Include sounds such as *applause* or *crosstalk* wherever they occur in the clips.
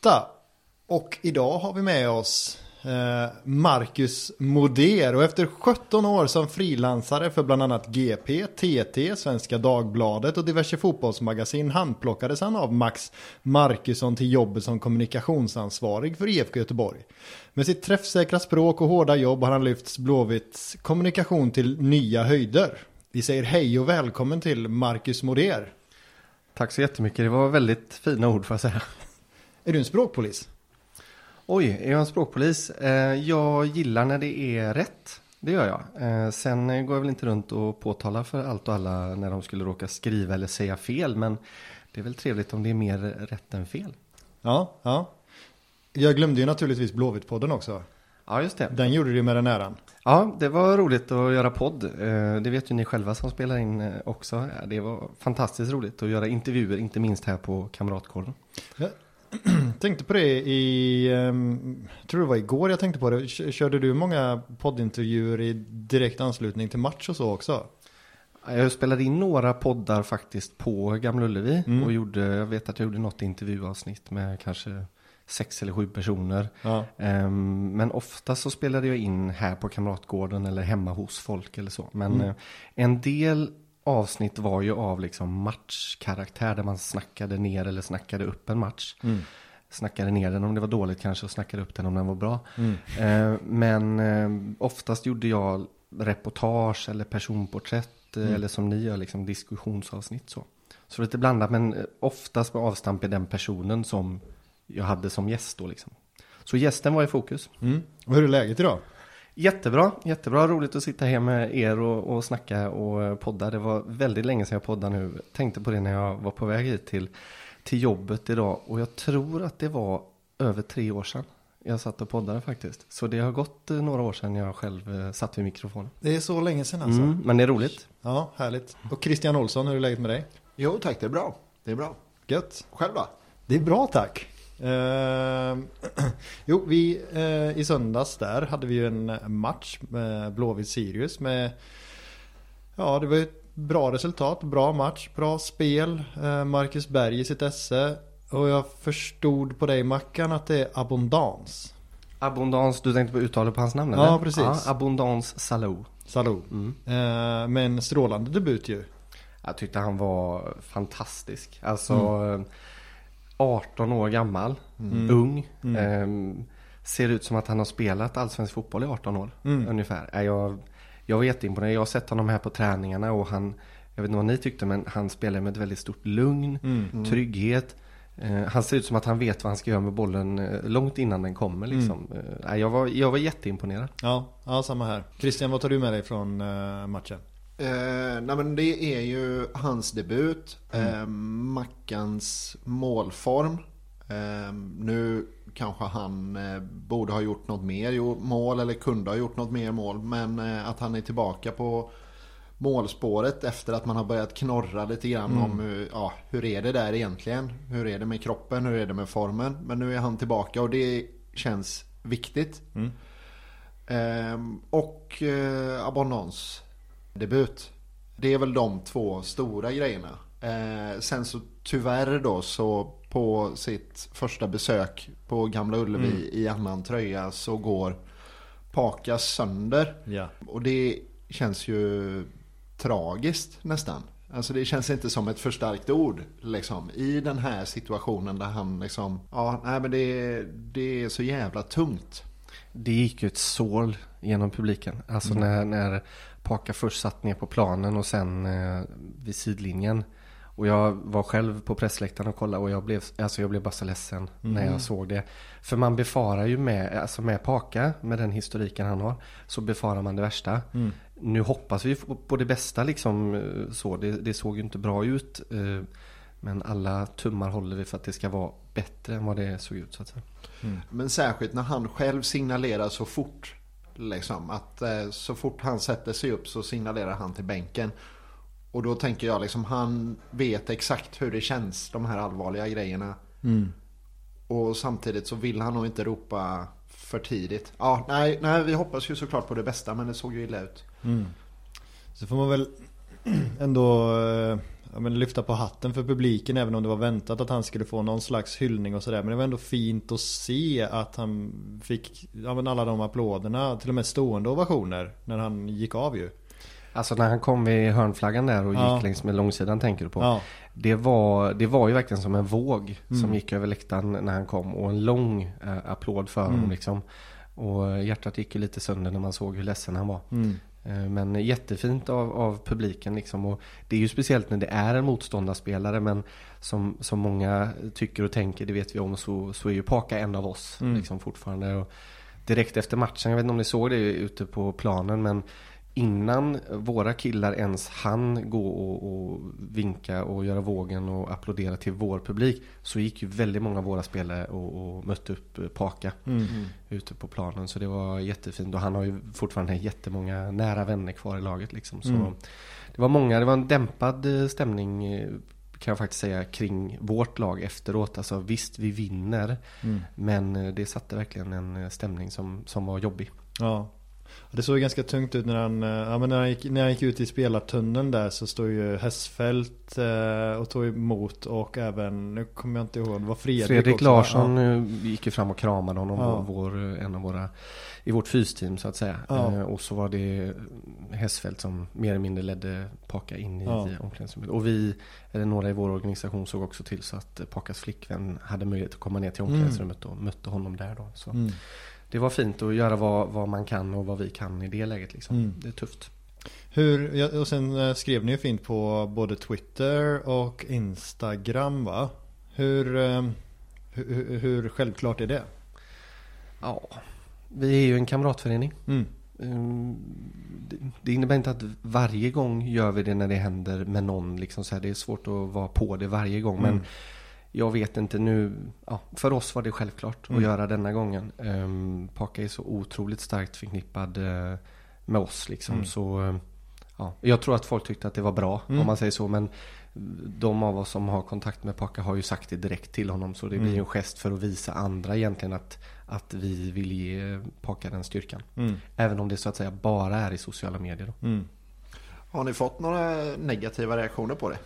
8. Och idag har vi med oss eh, Marcus Moder och efter 17 år som frilansare för bland annat GP, TT, Svenska Dagbladet och diverse fotbollsmagasin handplockades han av Max Markusson till jobbet som kommunikationsansvarig för IFK Göteborg. Med sitt träffsäkra språk och hårda jobb har han lyft Blåvitts kommunikation till nya höjder. Vi säger hej och välkommen till Marcus Moder. Tack så jättemycket. Det var väldigt fina ord får jag säga. Är du en språkpolis? Oj, är jag en språkpolis? Eh, jag gillar när det är rätt. Det gör jag. Eh, sen går jag väl inte runt och påtalar för allt och alla när de skulle råka skriva eller säga fel. Men det är väl trevligt om det är mer rätt än fel. Ja, ja. Jag glömde ju naturligtvis Blåvitt-podden också. Ja, just det. Den gjorde du med den äran. Ja, det var roligt att göra podd. Eh, Det vet ju ni själva som spelar in också. Ja, Det var fantastiskt roligt att göra intervjuer, inte minst här på Kamratgården. Jag *clears throat* tänkte på det i, ehm, tror det var igår jag tänkte på det. Körde du många poddintervjuer i direkt anslutning till match och så också? Jag spelade in några poddar faktiskt på Gamla Ullevi Mm. och gjorde, jag vet att jag gjorde något intervjuavsnitt med kanske sex eller sju personer. Ja. Ehm, men ofta så spelade jag in här på Kamratgården eller hemma hos folk eller så. Men Mm. eh, en del avsnitt var ju av liksom matchkaraktär där man snackade ner eller snackade upp en match. Mm. Snackade ner den om det var dåligt kanske och snackade upp den om den var bra. Mm. Eh, men eh, oftast gjorde jag reportage eller personporträtt eh, Mm. eller som ni gör liksom diskussionsavsnitt så. Så lite blandat men eh, oftast med avstamp i den personen som jag hade som gäst då liksom. Så gästen var i fokus. Mm. Och hur är läget idag? Jättebra, jättebra roligt att sitta här med er och, och snacka och podda. Det var väldigt länge sedan jag poddade nu. Tänkte på det när jag var på väg hit till, till jobbet idag. Och jag tror att det var över tre år sedan jag satt och poddade faktiskt. Så det har gått eh, några år sedan jag själv eh, satt vid mikrofonen. Det är så länge sedan alltså. Mm, men det är roligt. Ja, härligt. Och Christian Olsson, hur är läget med dig? Jo tack, det är bra. Det är bra. Gött. Själv då? Det är bra tack. Ehm, *clears throat* jo, vi eh, i söndags där hade vi ju en match med Blåvitt Sirius med Ja, det var ett bra resultat, bra match, bra spel. Eh, Marcus Berg i sitt esse. Och jag förstod på dig Mackan att det är abundans. Abondans, du tänkte på uttalet på hans namn Ja, eller? precis. Ja, Abondans Salou. Salou. Mm. Eh, med en strålande debut ju. Jag tyckte han var fantastisk. Alltså 18 år gammal, ung. Mm. Ehm, ser ut som att han har spelat allsvensk fotboll i 18 år Mm. ungefär. Är Jag, jag var jätteimponerad. Jag har sett honom här på träningarna och han, jag vet inte vad ni tyckte, men han spelar med ett väldigt stort lugn, Mm. trygghet. Eh, han ser ut som att han vet vad han ska göra med bollen eh, långt innan den kommer liksom. Mm. Eh, jag, var, jag var jätteimponerad. Ja, ja, samma här. Christian, vad tar du med dig från eh, matchen? Eh, nej men det är ju hans debut, eh, Mackans målform. Eh, nu kanske han eh, borde ha gjort något mer mål eller kunde ha gjort något mer mål. Men eh, att han är tillbaka på målspåret efter att man har börjat knorra lite grann om hur, ja, hur är det där egentligen? Hur är det med kroppen? Hur är det med formen? Men nu är han tillbaka och det känns viktigt. Ehm, och eh, Abonnons debut. Det är väl de två stora grejerna. Eh, sen så tyvärr då så på sitt första besök på Gamla Ullevi i annan tröja så går Pakas sönder. Ja. Och det känns ju tragiskt nästan. Alltså det känns inte som ett förstärkt ord liksom. I den här situationen där han liksom, ja nej men det, det är så jävla tungt. Det gick ju ett sål genom publiken. Alltså när, när Paka först satt ner på planen och sen eh, vid sidlinjen. Och jag var själv på pressläktaren och kollade och jag blev, alltså jag blev bara så ledsen när jag såg det. För man befarar ju med, alltså med Paka, med den historiken han har, så befarar man det värsta. Nu hoppas vi på det bästa liksom eh, så. Det, det såg ju inte bra ut. eh, Men alla tummar håller vi för att det ska vara bättre än vad det såg ut så att säga. Men särskilt när han själv signalerar så fort. Liksom, att eh, så fort han sätter sig upp så signalerar han till bänken. Och då tänker jag liksom han vet exakt hur det känns, de här allvarliga grejerna. Och samtidigt så vill han nog inte ropa för tidigt. Ja, nej, nej, vi hoppas ju såklart på det bästa men det såg ju illa ut. Så får man väl *clears throat* ändå eh, ja, men lyfta på hatten för publiken även om det var väntat att han skulle få någon slags hyllning och sådär. Men det var ändå fint att se att han fick ja, men alla de applåderna, till och med stående ovationer när han gick av ju. Alltså när han kom vid hörnflaggan där och Ja. gick längs med långsidan tänker du på. Ja, Det, var, det var ju verkligen som en våg Mm. som gick över läktaren när han kom och en lång eh, applåd för Mm. honom liksom. Och hjärtat gick ju lite sönder när man såg hur ledsen han var. mm, Men jättefint av, av publiken liksom. Och det är ju speciellt när det är en motståndarspelare men som, som många tycker och tänker, det vet vi om, så, så är ju Paka en av oss Mm. liksom fortfarande. Och direkt efter matchen, jag vet inte om ni såg det ute på planen men innan våra killar ens hann gå och, och vinka och göra vågen och applådera till vår publik så gick ju väldigt många av våra spelare och, och mötte upp eh, Paka mm. ute på planen. Så det var jättefint. Och han har ju fortfarande jättemånga nära vänner kvar i laget. Liksom. Så Mm. Det var många, det var en dämpad eh, stämning eh, kan jag faktiskt säga kring vårt lag efteråt. Alltså visst, vi vinner. Mm. Men det satte verkligen en stämning som, som var jobbig. Ja. Det såg ganska tungt ut när han, eh, ja, men när han, gick, när han gick ut i spelartunneln där så stod ju Hässfeldt eh, och tog emot och även, nu kommer jag inte ihåg, det var Fredrik, Fredrik också? Larsson eh, gick ju fram och kramade honom. Ja. Vår, en av våra, I vårt fysteam så att säga. Ja. Eh, och så var det Hässfeldt som mer eller mindre ledde Paka in i Ja. omklädningsrummet. Och vi, eller några i vår organisation såg också till så att Pakas flickvän hade möjlighet att komma ner till omklädningsrummet och mötte honom där då. Så Mm. Det var fint att göra vad, vad man kan och vad vi kan i det läget liksom. Mm. Det är tufft. Hur, och sen eh, skrev ni ju fint på både Twitter och Instagram va? Hur, eh, hur, hur- självklart är det? Ja, vi är ju en kamratförening. Mm. Mm, det- innebär inte att varje gång gör vi det när det händer med någon. Liksom så här, det är svårt att vara på det varje gång. Men Mm. Jag vet inte nu. Ja, för oss var det självklart Mm. att göra denna gången. Um, Paka är så otroligt starkt förknippad eh, med oss. Liksom. Mm. Så, eh, ja, jag tror att folk tyckte att det var bra Mm. om man säger så. Men de av oss som har kontakt med Paka har ju sagt det direkt till honom. Så det blir Mm. en gest för att visa andra egentligen att, att vi vill ge Paka den styrkan. Mm. Även om det så att säga bara är i sociala medier. Då. Mm. Har ni fått några negativa reaktioner på det?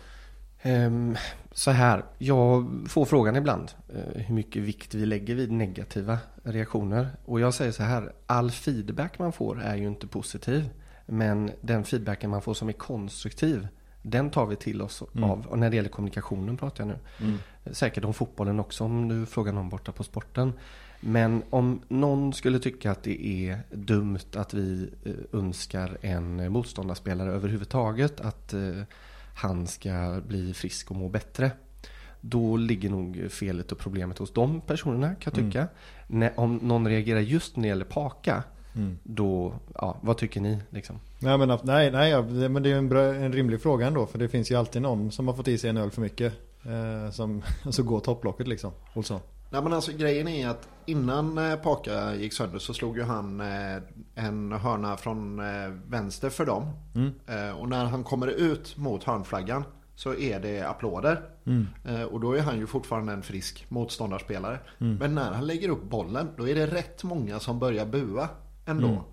Ehm, så här, jag får frågan ibland eh, hur mycket vikt vi lägger vid negativa reaktioner. Och jag säger så här, all feedback man får är ju inte positiv. Men den feedbacken man får som är konstruktiv, den tar vi till oss Mm. av. Och när det gäller kommunikationen pratar jag nu. Mm. Säkert om fotbollen också om du frågar någon borta på sporten. Men om någon skulle tycka att det är dumt att vi eh, önskar en motståndarspelare överhuvudtaget att eh, han ska bli frisk och må bättre. Då ligger nog felet och problemet hos de personerna kan jag tycka. När, om någon reagerar just när det gäller Paka, Mm. då, ja, vad tycker ni liksom? Nej men, nej, nej men det är en, bra, en rimlig fråga ändå för det finns ju alltid någon som har fått i sig en öl för mycket. Eh, som, *laughs* så går topplocket liksom, Olsson. Nej men alltså grejen är att innan eh, Paka gick sönder så slog ju han eh, en hörna från eh, vänster för dem. Mm. Och när han kommer ut mot hörnflaggan så är det applåder. Mm. Och då är han ju fortfarande en frisk motståndarspelare. Mm. Men när han lägger upp bollen då är det rätt många som börjar bua ändå.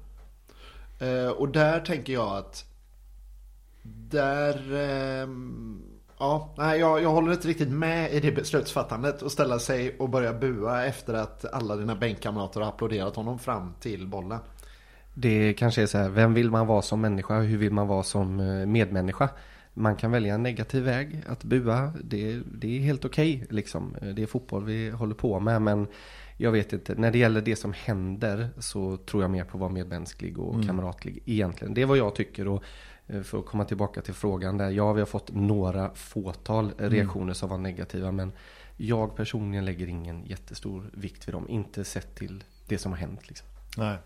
Mm. Och där tänker jag att där ja, nej, jag, jag håller inte riktigt med i det beslutsfattandet och ställa sig och börja bua efter att alla dina bänkkamrater har applåderat honom fram till bollen. Det kanske är så här, vem vill man vara som människa? Hur vill man vara som eh, medmänniska? Man kan välja en negativ väg att bua. Det, det är helt okej liksom. Det är fotboll vi håller på med. Men jag vet inte. När det gäller det som händer så tror jag mer på att vara medmänsklig och kamratlig egentligen. Det är vad jag tycker. Och eh, för att komma tillbaka till frågan där. Ja, vi har fått några fåtal reaktioner som var negativa. Men jag personligen lägger ingen jättestor vikt vid dem. Inte sett till det som har hänt liksom. Nej.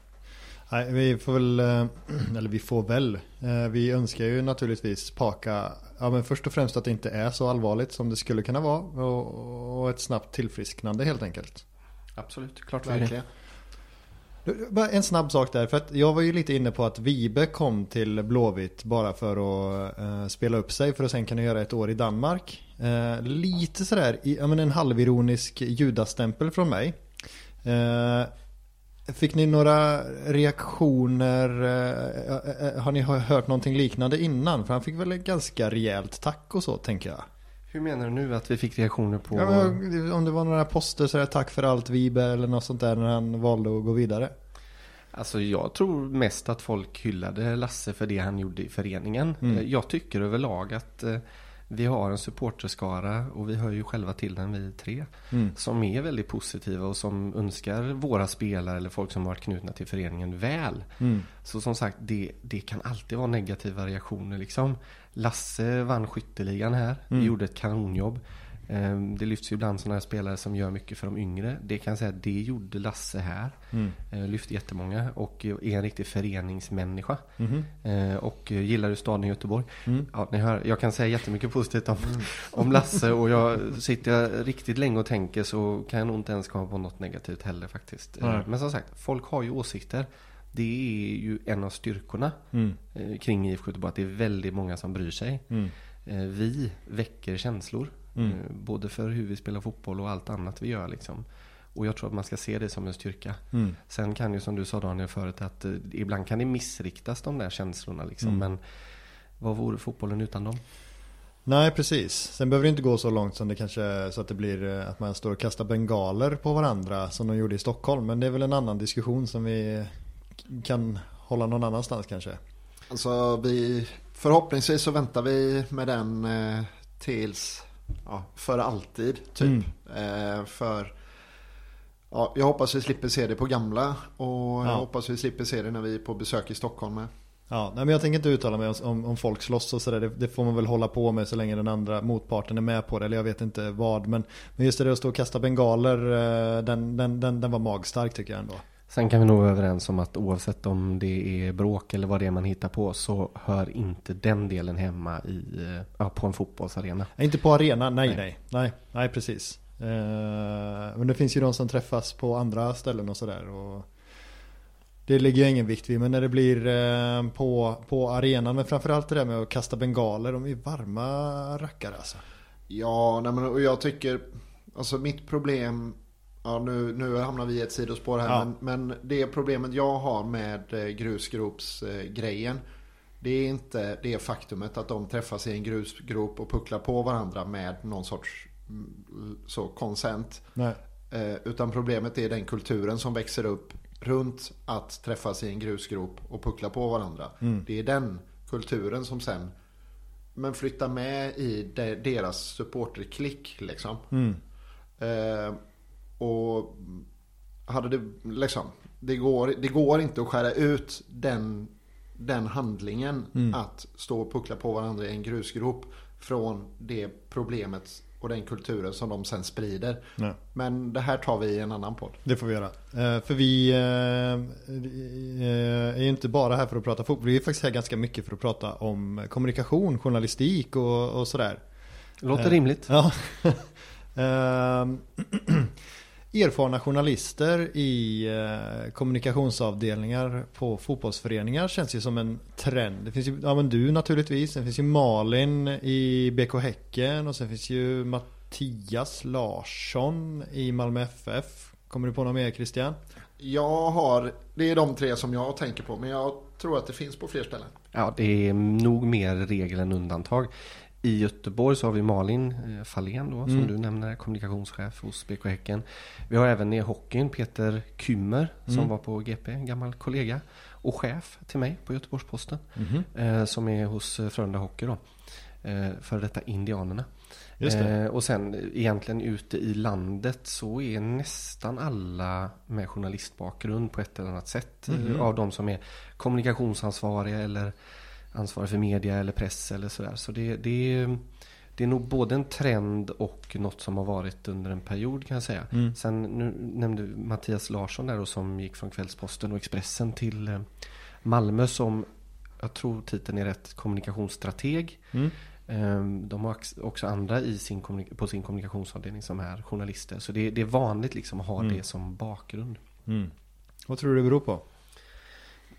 Nej, vi får väl, eh, *clears throat* eller vi får väl, eh, vi önskar ju naturligtvis Paka, ja men först och främst att det inte är så allvarligt som det skulle kunna vara och, och ett snabbt tillfrisknande helt enkelt. Absolut, klart vi är det. Verkligen. Bara en snabb sak där, för att jag var ju lite inne på att Vibe kom till Blåvitt bara för att uh, spela upp sig för att sen kunna göra ett år i Danmark. Uh, lite sådär, i- ja men en halvironisk judastämpel från mig. Uh, fick ni några reaktioner? Har ni hört någonting liknande innan? För han fick väl ett ganska rejält tack och så tänker jag. Hur menar du nu att vi fick reaktioner på? Ja, men, om det var några poster sådär tack för allt Vibe eller något sånt där när han valde att gå vidare. Alltså jag tror mest att folk hyllade Lasse för det han gjorde i föreningen. Eh, Jag tycker överlag att eh, vi har en supporterskara och vi hör ju själva till den vi tre. Som är väldigt positiva och som önskar våra spelare eller folk som varit knutna till föreningen väl. Så som sagt, det, det kan alltid vara negativa reaktioner liksom. Lasse vann skytteligan här, gjorde ett kanonjobb. Eh, Det lyfts ju ibland sådana här spelare som gör mycket för de yngre. Det kan jag säga, det gjorde Lasse här. Eh, Lyfte jättemånga och är en riktig föreningsmänniska. Eh, Och gillar ju staden Göteborg. Ja, ni hör, jag kan säga jättemycket positivt om, *laughs* om Lasse och jag sitter jag riktigt länge och tänker så kan jag nog inte ens komma på något negativt heller faktiskt. Nej. Men som sagt, folk har ju åsikter. Det är ju en av styrkorna eh, kring IFK Göteborg, att det är väldigt många som bryr sig. Eh, Vi väcker känslor, eh, både för hur vi spelar fotboll och allt annat vi gör. Liksom. Och jag tror att man ska se det som en styrka. Sen kan ju som du sa Daniel förut att eh, ibland kan det missriktas de där känslorna. Liksom. Men vad vore fotbollen utan dem? Nej precis. Sen behöver det inte gå så långt som det kanske så att det blir eh, att man står och kastar bengaler på varandra som de gjorde i Stockholm. Men det är väl en annan diskussion som vi kan hålla någon annanstans kanske. Alltså vi, förhoppningsvis så väntar vi med den eh, tills, ja, för alltid typ. Eh, för, ja, jag hoppas vi slipper se det på gamla och jag Ja. hoppas vi slipper se det när vi är på besök i Stockholm med. Ja, nej, men jag tänker inte uttala mig om, om, om folk slåss och sådär. Det, det får man väl hålla på med så länge den andra motparten är med på det. Eller jag vet inte vad. Men, men just det där att stå och kasta bengaler, eh, den, den, den, den var magstark tycker jag ändå. Sen kan vi nog vara överens om att oavsett om det är bråk eller vad det är man hittar på så hör inte den delen hemma i, eh, ja, på en fotbollsarena. Inte på arena, nej Nej. nej. Nej, nej precis. Eh, men det finns ju de som träffas på andra ställen och sådär. Och det ligger ju ingen vikt vid. Men när det blir eh, på, på arenan. Men framförallt det där med att kasta bengaler. De är varma rackare alltså. Ja, nej, men, och jag tycker, alltså mitt problem, ja nu, nu hamnar vi i ett sidospår här, Ja. men, men det problemet jag har med eh, grusgropsgrejen, det är inte det faktumet att de träffas i en grusgrop och pucklar på varandra med någon sorts mm, så konsent. Eh, utan problemet är den kulturen som växer upp runt att träffas i en grusgrop och puckla på varandra. Det är den kulturen som sen men flyttar med i de, deras supporterklick liksom. Eh, och hade det liksom, det går, det går inte att skära ut den, den handlingen att stå och puckla på varandra i en grusgrop från det problemet och den kulturen som de sen sprider. Nej. Men det här tar vi i en annan podd. Det får vi göra. Eh, för vi eh, eh, är ju inte bara här för att prata fotboll. Vi är faktiskt här ganska mycket för att prata om kommunikation, journalistik och, och sådär. Låter rimligt. Ja. *laughs* *clears throat* Erfarna journalister i eh, kommunikationsavdelningar på fotbollsföreningar känns ju som en trend. Det finns ju, ja men du naturligtvis, sen finns ju Malin i BK Häcken och sen finns ju Mattias Larsson i Malmö FF. Kommer du på något mer Christian? Jag har, det är de tre som jag tänker på, men jag tror att det finns på fler ställen. Ja, det är nog mer regel än undantag. I Göteborg så har vi Malin eh, Fahlén då, som du nämner, kommunikationschef hos BK Häcken. Vi har även i hockeyn Peter Kymmer som var på GP, en gammal kollega. Och chef till mig på Göteborgs-Posten. Eh, som är hos eh, Frölunda Hockey då. Eh, för detta Indianerna. Det. Eh, och sen egentligen ute i landet så är nästan alla med journalistbakgrund på ett eller annat sätt. eh, Av de som är kommunikationsansvariga eller ansvariga för media eller press eller sådär. Så det, det, det är nog både en trend och något som har varit under en period kan jag säga. Mm. Sen nu nämnde Mattias Larsson där då, som gick från Kvällsposten och Expressen till eh, Malmö som jag tror titeln är rätt kommunikationsstrateg. Mm. Ehm, De har också andra i sin, på sin kommunikationsavdelning som är journalister. Så det, det är vanligt liksom att ha Mm. det som bakgrund. Mm. Vad tror du det beror på?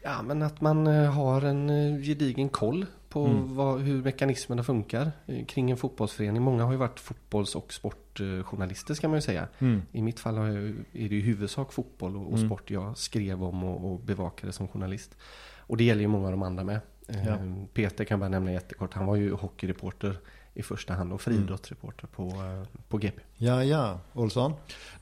Ja men att man eh, har en eh, gedigen koll på Mm. vad, hur mekanismerna funkar eh, kring en fotbollsförening. Många har ju varit fotbolls och sportjournalister ska man ju säga. Mm. I mitt fall har jag, är det i huvudsak fotboll och, och Mm. sport jag skrev om och, och bevakade som journalist. Och det gäller ju många av de andra med. Ja. Peter kan jag bara nämna jättekort. Han var ju hockeyreporter i första hand och Mm. friidrottsreporter på, på GP. Ja, ja. Olsson?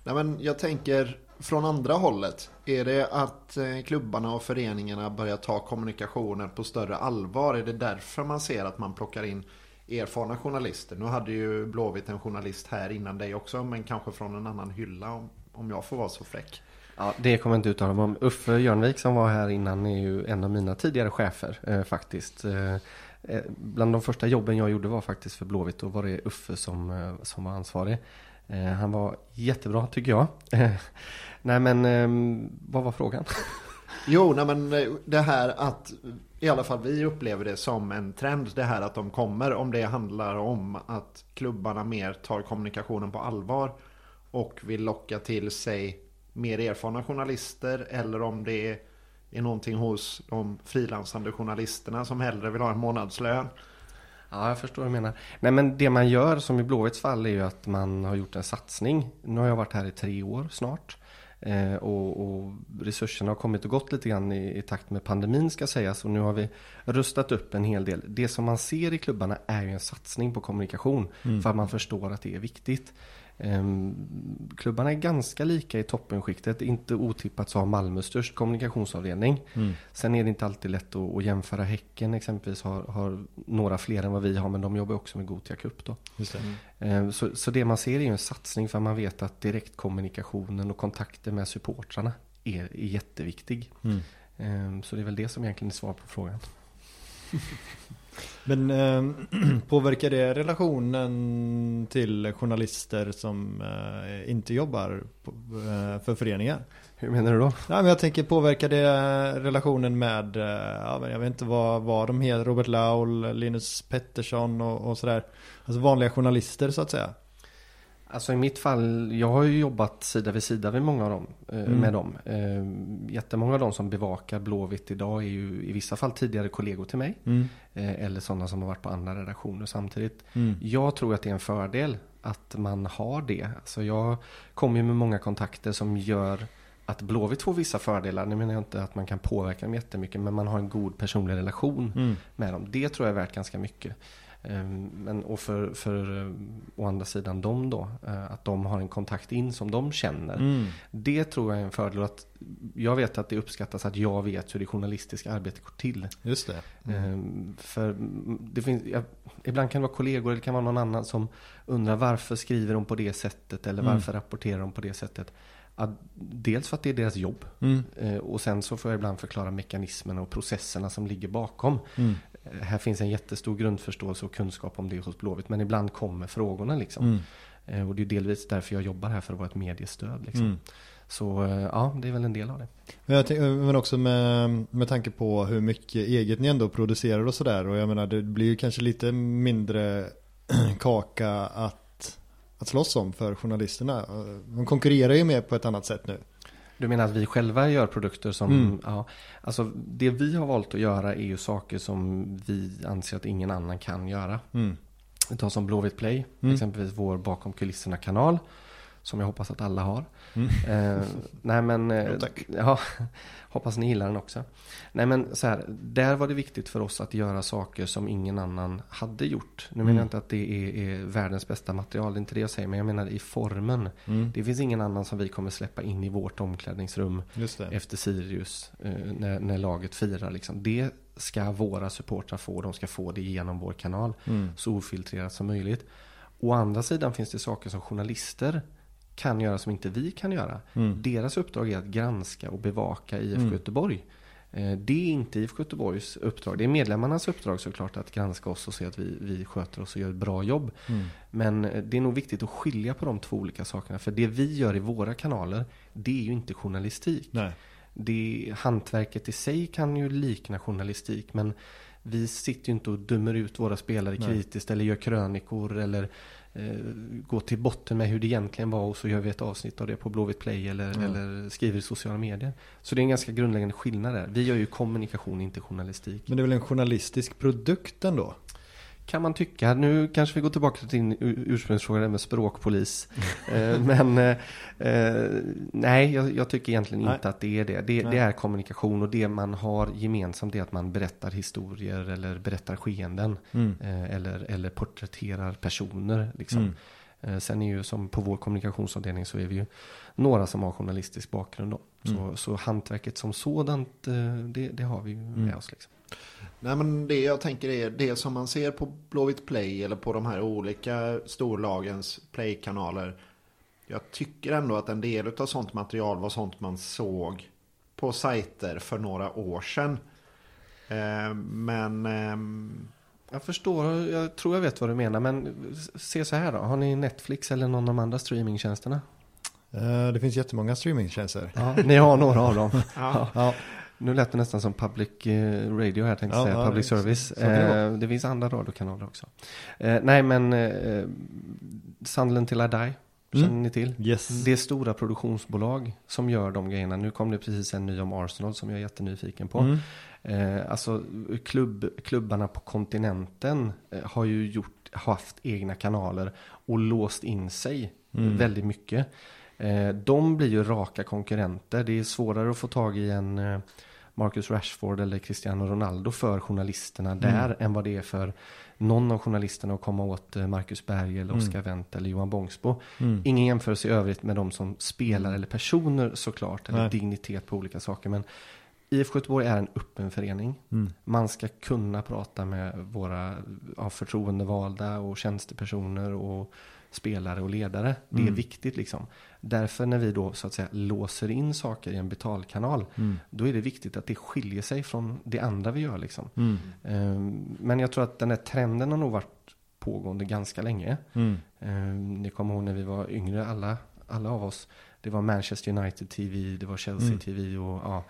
Nej, men jag tänker från andra hållet. Är det att eh, klubbarna och föreningarna börjar ta kommunikationen på större allvar? Är det därför man ser att man plockar in erfarna journalister? Nu hade ju Blåvitt en journalist här innan dig också, men kanske från en annan hylla om, om jag får vara så fräck. Ja, det kommer jag inte uttala mig om. Uffe Jörnvik som var här innan är ju en av mina tidigare chefer eh, faktiskt. Eh, eh bland de första jobben jag gjorde var faktiskt för Blåvitt. Då var det Uffe som, eh, som var ansvarig. Eh, han var jättebra tycker jag. Eh, nej men ehm, vad var frågan? *laughs* Jo, nej men eh, det här att i alla fall vi upplever det som en trend. Det här att de kommer. Om det handlar om att klubbarna mer tar kommunikationen på allvar och vill locka till sig mer erfarna journalister. Eller om det är, är någonting hos de frilansande journalisterna som hellre vill ha en månadslön. Ja, jag förstår vad du menar. Nej, men det man gör, som i Blåvitts fall, är ju att man har gjort en satsning. Nu har jag varit här i tre år snart. Eh, och, och resurserna har kommit och gått lite grann i, i takt med pandemin ska sägas. Och nu har vi rustat upp en hel del. Det som man ser i klubbarna är ju en satsning på kommunikation. För att man förstår att det är viktigt. Ehm, klubbarna är ganska lika i toppenskiktet. Inte otippat så har Malmö störst kommunikationsavdelning. Sen är det inte alltid lätt att, att jämföra. Häcken exempelvis har, har några fler än vad vi har. Men de jobbar också med Gotia Cup då. Just det. Ehm, Så, så det man ser är ju en satsning för man vet att direktkommunikationen och kontakter med supportrarna är, är jätteviktig. Mm. Ehm, Så det är väl det som egentligen är svar på frågan. *laughs* Men eh, *clears throat* påverkar det relationen till journalister som eh, inte jobbar på, eh, för föreningar? Hur menar du då? Ja, men jag tänker påverkar det relationen med, eh, jag vet inte vad, vad de heter, Robert Laul, Linus Pettersson och, och sådär. Alltså vanliga journalister så att säga. Alltså i mitt fall, jag har ju jobbat sida vid sida med många av dem, eh, Mm. med dem. Eh, jättemånga av dem som bevakar Blåvitt idag är ju i vissa fall tidigare kollegor till mig. Mm. Eh, eller sådana som har varit på andra redaktioner samtidigt. Mm. Jag tror att det är en fördel att man har det. Alltså jag kommer ju med många kontakter som gör att Blåvitt får vissa fördelar. Nu menar jag inte att man kan påverka dem jättemycket men man har en god personlig relation Mm. med dem. Det tror jag är värt ganska mycket. Ehm, Men, och för, för eh, å andra sidan dem då, eh, att de har en kontakt in som de känner. Mm. Det tror jag är en fördel. Att jag vet att det uppskattas att jag vet hur det journalistiska arbetet går till. Just det. Ehm, För mm, det finns, ja, ibland kan det vara kollegor eller kan vara någon annan som undrar varför skriver de på det sättet eller Mm. varför rapporterar de på det sättet. Att, dels för att det är deras jobb Mm. eh, och sen så får jag ibland förklara mekanismerna och processerna som ligger bakom. Mm. Här finns en jättestor grundförståelse och kunskap om det hos Blåvitt men ibland kommer frågorna liksom. Mm. Eh, Och det är delvis därför jag jobbar här för att vara ett mediestöd. Liksom. Mm. Så eh, ja, det är väl en del av det. Men, jag tänk, men också med, med tanke på hur mycket eget ni ändå producerar och sådär. Och jag menar det blir ju kanske lite mindre *clears throat* kaka att, att slåss om för journalisterna. De konkurrerar ju mer på ett annat sätt nu. Du menar att vi själva gör produkter som, Mm. ja, alltså det vi har valt att göra är ju saker som vi anser att ingen annan kan göra. Mm. Vi tar som Blåvitt Play, Mm. exempelvis vår bakom kulisserna kanal. Som jag hoppas att alla har. Mm. Eh, nej men, eh, Jo, *laughs* ja, hoppas ni gillar den också. Nej men så här, där var det viktigt för oss att göra saker som ingen annan hade gjort. Nu menar Mm. jag inte att det är, är världens bästa material, det är inte det jag säger. Men jag menar i formen. Mm. Det finns ingen annan som vi kommer släppa in i vårt omklädningsrum efter Sirius eh, när, när laget firar. Liksom. Det ska våra supportrar få. De ska få det genom vår kanal. Mm. Så ofiltrerat som möjligt. Å andra sidan finns det saker som journalister kan göra som inte vi kan göra. Mm. Deras uppdrag är att granska och bevaka IFK Mm. Göteborg. Eh, det är inte IFK Göteborgs uppdrag. Det är medlemmarnas uppdrag såklart att granska oss och se att vi, vi sköter oss och gör ett bra jobb. Mm. Men eh, det är nog viktigt att skilja på de två olika sakerna. För det vi gör i våra kanaler, det är ju inte journalistik. Nej. Det, hantverket i sig kan ju likna journalistik. Men vi sitter ju inte och dömer ut våra spelare Nej. kritiskt eller gör krönikor eller eh, går till botten med hur det egentligen var och så gör vi ett avsnitt av det på Blåvitt Play eller, Mm. eller skriver i sociala medier. Så det är en ganska grundläggande skillnad där. Vi gör ju kommunikation, inte journalistik. Men det är väl en journalistisk produkt ändå? Kan man tycka. Nu kanske vi går tillbaka till din ursprungsfråga med språkpolis. Eh, Men eh, eh, nej, jag, jag tycker egentligen Nej. inte att det är det. Det, det är kommunikation och det man har gemensamt är att man berättar historier eller berättar skeenden. Mm. Eller, eller porträtterar personer. Liksom. Mm. Sen är ju som på vår kommunikationsavdelning så är vi ju några som har journalistisk bakgrund då. Så, Mm. så hantverket som sådant, det, det har vi ju med Mm. oss. Liksom. Nej men det jag tänker är det som man ser på Blåvitt Play eller på de här olika storlagens Play-kanaler. Jag tycker ändå att en del av sånt material var sånt man såg på sajter för några år sedan. Eh, men ehm, Jag förstår, jag tror jag vet vad du menar. Men se så här då. Har ni Netflix eller någon av de andra streamingtjänsterna? Eh, Det finns jättemånga streamingtjänster. Ja, ni har några av dem. *laughs* ja, Ja, Nu lät det nästan som public eh, radio här tänkte Ja, säga. ja, public så- service. så kan det. Eh, det finns andra radiokanaler också. Eh, nej men eh, Sunderland till I Die. Känner Mm. ni till? yes. Det är stora produktionsbolag som gör de grejerna. Nu kom det precis en ny om Arsenal som jag är jättenyfiken på. Mm. Eh, alltså klubb, klubbarna på kontinenten eh, har ju gjort, haft egna kanaler och låst in sig Mm. väldigt mycket. Eh, de blir ju raka konkurrenter. Det är svårare att få tag i en eh, Marcus Rashford eller Cristiano Ronaldo för journalisterna Mm. där än vad det är för någon av journalisterna att komma åt eh, Marcus Berg eller Mm. Oscar Wendt eller Johan Bångsbo. Mm. Ingen jämförelse i övrigt med de som spelar eller personer såklart, eller Nej. dignitet på olika saker. Men IFK Göteborg är en öppen förening. Mm. Man ska kunna prata med våra ja, förtroendevalda och tjänstepersoner och spelare och ledare. Det är Mm. viktigt liksom. Därför när vi då så att säga låser in saker i en betalkanal, Mm. då är det viktigt att det skiljer sig från det andra vi gör liksom. Mm. Ehm, Men jag tror att den här trenden har nog varit pågående ganska länge. Mm. Ehm, Ni kommer ihåg när vi var yngre, alla, alla av oss. Det var Manchester United TV, det var Chelsea Mm. TV och ja,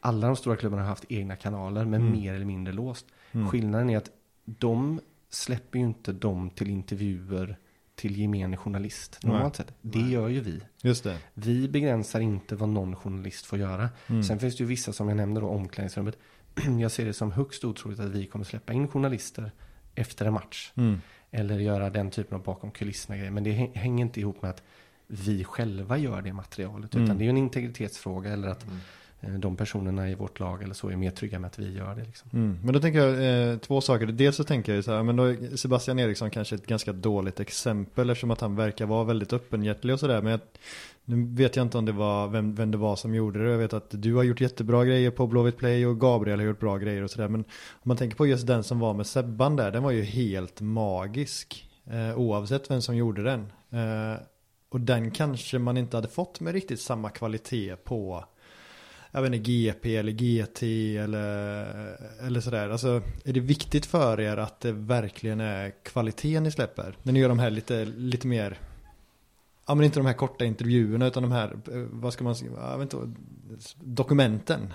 alla de stora klubbarna har haft egna kanaler men Mm. mer eller mindre låst. Mm. Skillnaden är att de släpper ju inte dem till intervjuer till gemene journalist. Normalt sett. Det Nej. gör ju vi. Just det. Vi begränsar inte vad någon journalist får göra. Mm. Sen finns det ju vissa som jag nämnde då, omklädningsrummet. *clears throat* Jag ser det som högst otroligt att vi kommer släppa in journalister efter en match. Mm. Eller göra den typen av bakom kulisserna grejer. Men det häng- hänger inte ihop med att vi själva gör det materialet. Mm. Utan det är ju en integritetsfråga. Eller att Mm. Eh, de personerna i vårt lag eller så är mer trygga med att vi gör det. Liksom. Mm. Men då tänker jag eh, två saker. Dels så tänker jag ju så här, men då är Sebastian Eriksson kanske ett ganska dåligt exempel eftersom att han verkar vara väldigt öppenhjärtig och sådär. Men jag, nu vet jag inte om det var vem, vem det var som gjorde det. Jag vet att du har gjort jättebra grejer på Blåvitt Play och Gabriel har gjort bra grejer och sådär. Men om man tänker på just den som var med Sebban där, den var ju helt magisk. Eh, oavsett vem som gjorde den. Eh, och den kanske man inte hade fått med riktigt samma kvalitet på jag vet inte, GP eller GT eller, eller sådär. Alltså, är det viktigt för er att det verkligen är kvaliteten ni släpper? När ni gör de här lite, lite mer, ja men inte de här korta intervjuerna utan de här, eh, vad ska man säga, jag vet inte, dokumenten.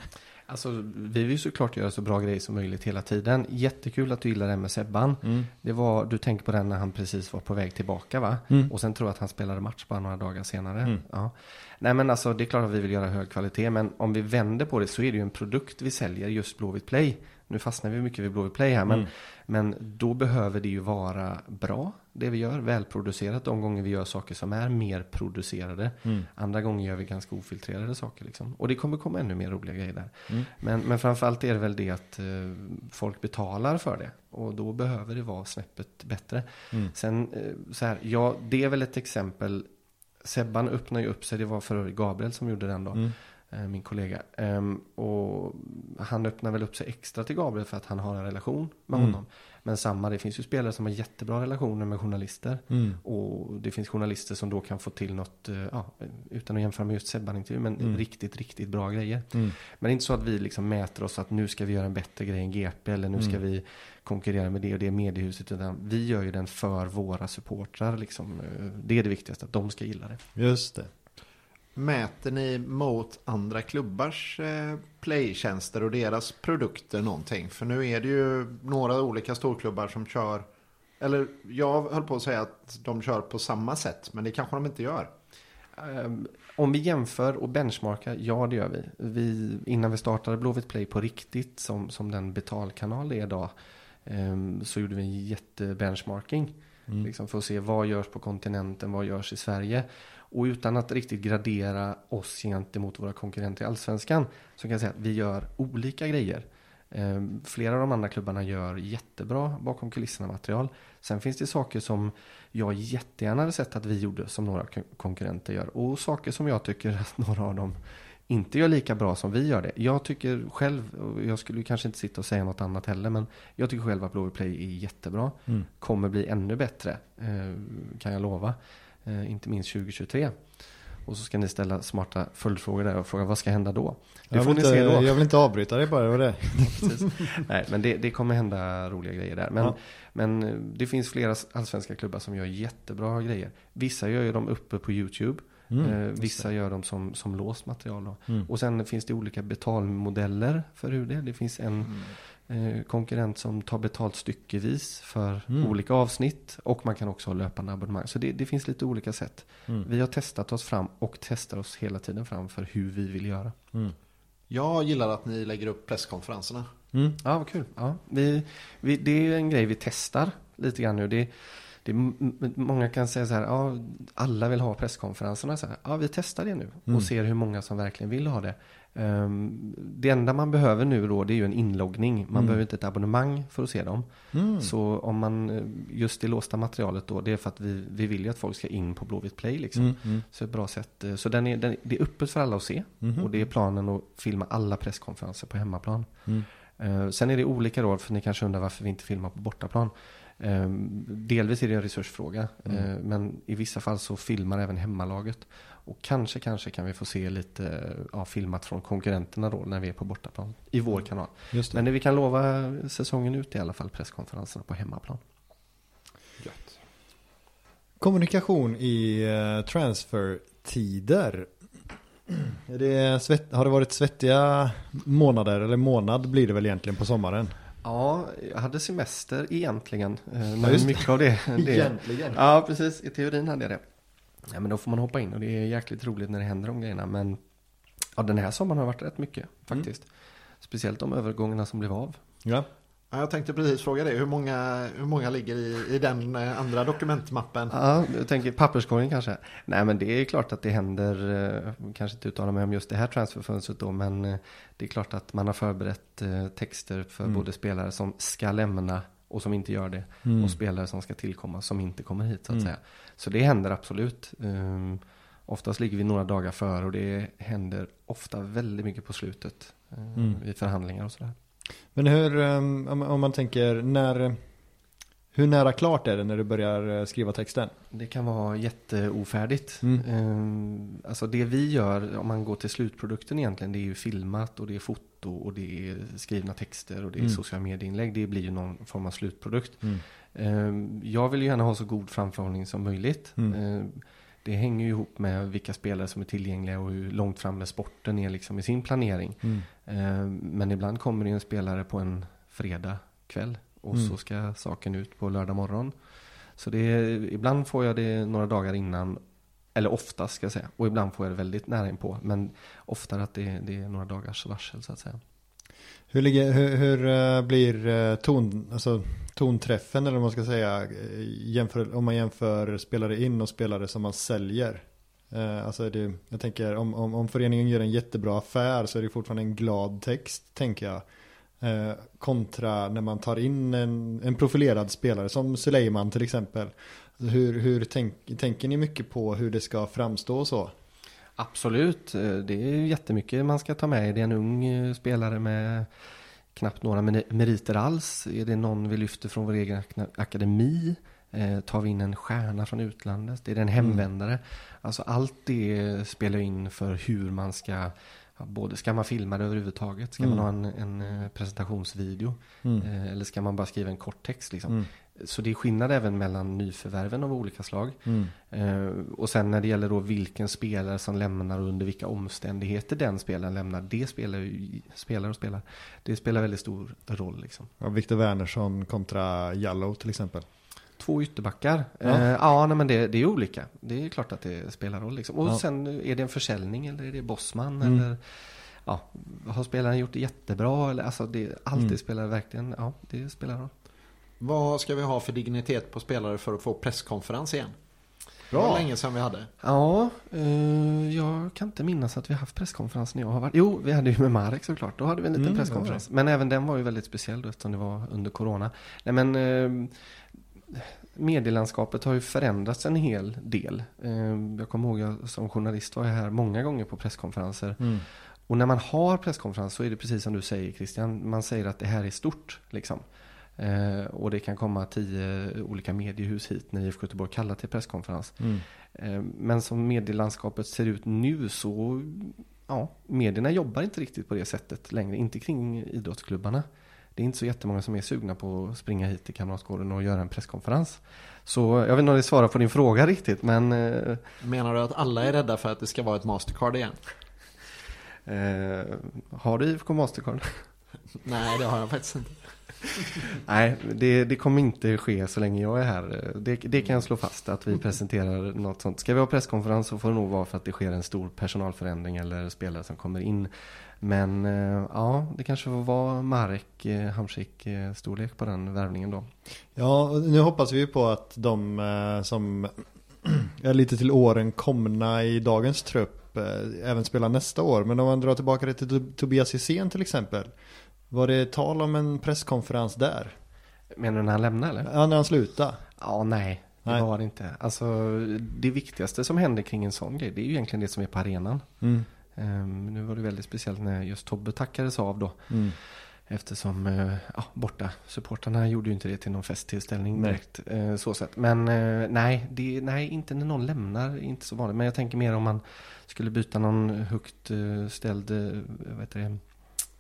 Alltså, vi vill såklart göra så bra grejer som möjligt hela tiden. Jättekul att du gillar det med Sebban. Det var, du tänker på den när han precis var på väg tillbaka va? Mm. Och sen tror jag att han spelade match bara några dagar senare. Mm. Ja. Nej men alltså det är klart att vi vill göra hög kvalitet. Men om vi vänder på det så är det ju en produkt vi säljer, just Blåvitt Play. Nu fastnar vi mycket vid Blåvitt Play här. Men, Mm. men då behöver det ju vara bra, det vi gör. Välproducerat de gånger vi gör saker som är mer producerade. Mm. Andra gånger gör vi ganska ofiltrerade saker. Liksom. Och det kommer komma ännu mer roliga grejer där. Mm. Men, men framförallt är det väl det att eh, folk betalar för det. Och då behöver det vara snäppet bättre. Mm. Sen eh, så här, ja det är väl ett exempel. Sebban öppnar ju upp sig, det var för Gabriel som gjorde den då. Mm. eh, min kollega. Ehm, och han öppnar väl upp sig extra till Gabriel för att han har en relation med Mm. honom. Men samma, det finns ju spelare som har jättebra relationer med journalister. Mm. Och det finns journalister som då kan få till något, eh, ja, utan att jämföra med just Sebban-intervju, men Mm. riktigt, riktigt bra grejer. Mm. Men det är inte så att vi liksom mäter oss att nu ska vi göra en bättre grej än GP eller nu ska Mm. vi konkurrera med det och det mediehuset. Utan vi gör ju den för våra supportrar. Liksom. Eh, Det är det viktigaste, att de ska gilla det. Just det. Mäter ni mot andra klubbars eh, playtjänster och deras produkter någonting? För nu är det ju några olika storklubbar som kör, eller jag höll på att säga att de kör på samma sätt, men det kanske de inte gör. Ehm, Om vi jämför och benchmarkar, ja det gör vi. vi innan vi startade Blåvitt Play på riktigt som, som den betalkanal det är idag. Ehm, Så gjorde vi en jättebenchmarking. Mm. Liksom för att se vad görs på kontinenten, vad görs i Sverige. Och utan att riktigt gradera oss gentemot våra konkurrenter i Allsvenskan. Så kan jag säga att vi gör olika grejer. Ehm, Flera av de andra klubbarna gör jättebra bakom kulisserna material. Sen finns det saker som jag jättegärna hade sett att vi gjorde som några kon- konkurrenter gör. Och saker som jag tycker att *laughs* några av dem inte gör lika bra som vi gör det. Jag tycker själv, och jag skulle kanske inte sitta och säga något annat heller, men jag tycker själv att Blåvitt Play är jättebra. Mm. Kommer bli ännu bättre, eh, kan jag lova. Eh, inte minst 2023. Och så ska ni ställa smarta följdfrågor där och fråga vad ska hända då? Det Jag får vill, ni inte, se då. jag vill inte avbryta dig bara, det var det. *laughs* Nej, men det, det kommer hända roliga grejer där. Men, Ja. men eh, det finns flera allsvenska klubbar som gör jättebra grejer. Vissa gör ju dem uppe på YouTube. Mm, eh, vissa gör dem som, som låst material. Då. Mm. Och sen finns det olika betalmodeller för UD. Det finns en eh, konkurrent som tar betalt styckevis för Mm. olika avsnitt. Och man kan också ha löpande abonnemang. Så det, det finns lite olika sätt. Mm. Vi har testat oss fram och testar oss hela tiden fram för hur vi vill göra. Mm. Jag gillar att ni lägger upp presskonferenserna. Mm. Ja, vad kul. Ja, vi, vi, det är en grej vi testar lite grann nu. Det, det, m- många kan säga så här, ja, alla vill ha presskonferenserna. Så här, ja, vi testar det nu Mm. och ser hur många som verkligen vill ha det. Ehm, det enda man behöver nu då, det är ju en inloggning. Man Mm. behöver inte ett abonnemang för att se dem. Mm. Så om man, eh, just det låsta materialet då, det är för att vi, vi vill ju att folk ska in på Blåvitt Play liksom. Mm. Mm. Så ett bra sätt. eh, Så den är, den, det är öppet för alla att se. Mhm. Och det är planen att filma alla presskonferenser på hemmaplan. Mm. Eh, sen är det olika då, för ni kanske undrar varför vi inte filmar på bortaplan. Eh, delvis är det en resursfråga, Mm. eh, men i vissa fall så filmar även hemmalaget. Och kanske, kanske kan vi få se lite ja, filmat från konkurrenterna då när vi är på bortaplan. I vår kanal. Just det. Men det vi kan lova säsongen ut i alla fall presskonferenserna på hemmaplan. Kommunikation i eh, transfertider. Det svett, har det varit svettiga månader, eller månad blir det väl egentligen på sommaren? Ja, jag hade semester egentligen. Eh, men just mycket av det, *laughs* det Egentligen. Ja, precis. I teorin hade jag det. Ja, men då får man hoppa in och det är jäkligt roligt när det händer de grejerna. Men ja, den här sommaren har varit rätt mycket faktiskt. Speciellt de övergångarna som blev av. Ja. Ja, jag tänkte precis fråga det. Hur många, hur många ligger i, i den eh, andra dokumentmappen? Ja, du tänker papperskorgen kanske? Nej, men det är klart att det händer. eh, Kanske inte uttala mig om just det här transferfönstret då, men eh, det är klart att man har förberett texter för Mm. både spelare som ska lämna och som inte gör det. Mm. Och spelare som ska tillkomma som inte kommer hit så att Mm. säga. Så det händer absolut. Um, oftast ligger vi några dagar före och det händer ofta väldigt mycket på slutet. Uh. I förhandlingar och sådär. Men hur, um, om man tänker, när, hur nära klart är det när du börjar eh, skriva texten? Det kan vara jätteofärdigt. Mm. Um, alltså det vi gör, om man går till slutprodukten egentligen, det är ju filmat och det är foto och det är skrivna texter och det är Mm. sociala medieinlägg. Det blir ju någon form av slutprodukt. Mm. Um, jag vill ju gärna ha så god framförhållning som möjligt. Mm. Det hänger ju ihop med vilka spelare som är tillgängliga och hur långt framme sporten är liksom i sin planering. Mm. Um, men ibland kommer det en spelare på en fredag kväll och Mm. så ska saken ut på lördag morgon. Så det är, ibland får jag det några dagar innan, eller oftast ska jag säga, och ibland får jag det väldigt nära inpå. Men oftare att det, det är några dagars varsel så att säga. Hur, ligger, hur, hur eh, blir eh, ton, alltså, tonträffen eller vad man ska säga eh, jämför, om man jämför spelare in och spelare som man säljer? Alltså är det, jag tänker om, om, om föreningen gör en jättebra affär så är det fortfarande en glad text tänker jag. Eh, kontra när man tar in en, en profilerad spelare som Suleiman till exempel. Alltså, hur, hur tänk, tänker ni mycket på hur det ska framstå och så? Absolut, eh, det är jättemycket man ska ta med. Det är en ung eh, spelare med knappt några meri- meriter alls. Är det någon vi lyfter från vår egen ak- akademi? Eh, tar vi in en stjärna från utlandet? Är det en hemvändare? Alltså allt det spelar in för hur man ska Både ska man filma det överhuvudtaget? Ska man ha en, en presentationsvideo? Eh, eller ska man bara skriva en kort text liksom? Så det är skillnad även mellan nyförvärven av olika slag. Eh, och sen när det gäller då vilken spelare som lämnar och under vilka omständigheter den spelaren lämnar. Det spelar spelar och spelar. Det spelar väldigt stor roll liksom. Ja, Viktor Wernersson kontra Jallow till exempel. Två ytterbackar. Ja. Eh, ja nej, men det, det är olika. Det är klart att det spelar roll liksom. Och Ja. sen är det en försäljning eller är det Bosman Mm. eller ja, har spelaren gjort det jättebra eller alltså det, allt Mm. det spelar verkligen, ja det spelar roll. Vad ska vi ha för dignitet på spelare för att få presskonferens igen? Det Bra. var länge sedan vi hade. Ja, eh, jag kan inte minnas att vi har haft presskonferens när jag har varit. Jo, vi hade ju med Marek såklart. Då hade vi en liten Mm, presskonferens. Men även den var ju väldigt speciell då, eftersom det var under corona. Nej men eh, medielandskapet har ju förändrats en hel del. Eh, jag kommer ihåg jag som journalist var jag här många gånger på presskonferenser. Mm. Och när man har presskonferens så är det precis som du säger Christian. Man säger att det här är stort. Liksom. Eh, och det kan komma tio olika mediehus hit när IFK Göteborg kallar till presskonferens. Mm. Eh, Men som medielandskapet ser ut nu så ja, medierna jobbar inte riktigt på det sättet längre. Inte kring idrottsklubbarna. Det är inte så jättemånga som är sugna på att springa hit till Kamratgården och göra en presskonferens. Så jag vet inte om det svarar på din fråga riktigt men eh, Menar du att alla är rädda för att det ska vara ett Mastercard igen? eh, Har du IFK Mastercard? *laughs* Nej, det har jag faktiskt inte. *laughs* Nej, det, det kommer inte ske så länge jag är här. Det, det kan jag slå fast att vi presenterar något sånt. Ska vi ha presskonferens så får det nog vara för att det sker en stor personalförändring eller spelare som kommer in. Men eh, ja, det kanske får vara Marek eh, Hamsik eh, storlek på den värvningen då. Ja, nu hoppas vi på att de som *clears throat* är lite till åren komna i dagens trupp även spelar nästa år. Men om man drar tillbaka det till Tob- Tobias Hysén till exempel. Var det tal om en presskonferens där? Menar du när han lämnar eller? Ja, när han slutade. Ja, nej. Det Nej. var det inte. Alltså, det viktigaste som händer kring en sån grej, det är ju egentligen det som är på arenan. Mm. Ehm, nu var det väldigt speciellt när just Tobbe tackades av då. Mm. Eftersom eh, ja, borta supportarna gjorde ju inte det till någon festtillställning direkt. Eh, så sett. Men eh, nej, det, nej, inte när någon lämnar. Inte så vanligt. Men jag tänker mer om man skulle byta någon högt eh, ställd eh, vad heter det,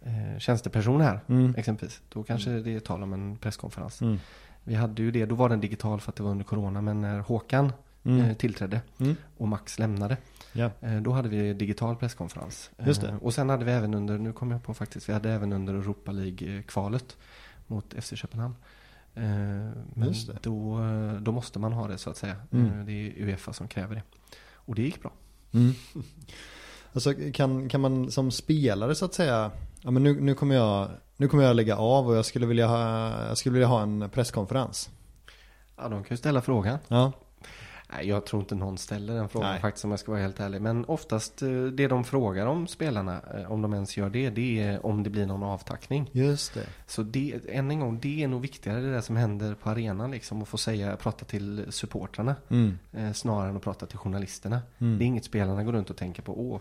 eh, tjänsteperson här. Mm. Exempelvis. Då kanske det är tal om en presskonferens. Mm. Vi hade ju det, då var den digital för att det var under corona. Men när Håkan Mm. eh, tillträdde Mm. och Max lämnade. Ja. Eh, Då hade vi digital presskonferens. Just det. Eh, Och sen hade vi även under, nu kommer jag på faktiskt, vi hade även under Europa League-kvalet mot FC Köpenhamn. Eh, Men Just det. Då, då måste man ha det så att säga. Mm. Det är Uefa som kräver det. Och det gick bra. Mm. *laughs* Alltså kan, kan man som spelare så att säga, ja men nu, nu, kommer jag, nu kommer jag lägga av och jag skulle vilja ha, jag skulle vilja ha en presskonferens. Ja, de kan ju ställa frågan. Ja. Nej, jag tror inte någon ställer den frågan Nej. faktiskt om jag ska vara helt ärlig. Men oftast eh, det de frågar om spelarna, eh, om de ens gör det, det är om det blir någon avtackning. Just det. Så det, än en gång, det är nog viktigare det där som händer på arenan liksom. Att få säga, prata till supportrarna. Mm. Eh, snarare än att prata till journalisterna. Mm. Det är inget spelarna går runt och tänker på. Åh,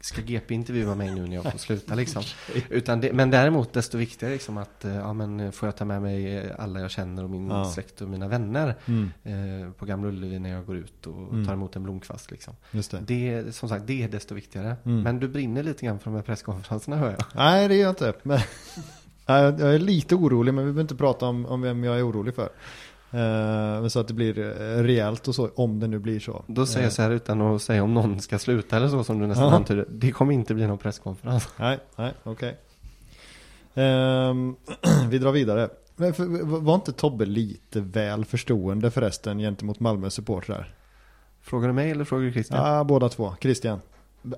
ska GP intervjua mig nu när jag får sluta liksom. *laughs* Utan det, men däremot desto viktigare liksom att, ja men får jag ta med mig alla jag känner och min Ja. släkt och mina vänner. Mm. Eh, på Gamla Ullevi när jag går ut och Mm. tar emot en blomkvast liksom. Just det. Det som sagt, det är desto viktigare. Mm. Men du brinner lite grann för de här presskonferenserna hör jag. Nej det gör jag inte. Men, *laughs* jag är lite orolig men vi behöver inte prata om, om vem jag är orolig för. Eh, så att det blir eh, rejält och så om det nu blir så. Då säger Eh, jag så här utan att säga om någon ska sluta eller så som du nästan antyder. Det kommer inte bli någon presskonferens. Nej, nej, okej. Ehm, *clears throat* vi drar vidare. Men för, var inte Tobbe lite väl förstående förresten gentemot Malmö supportrar? Frågar du mig eller frågar du Christian? Ja, båda två. Christian?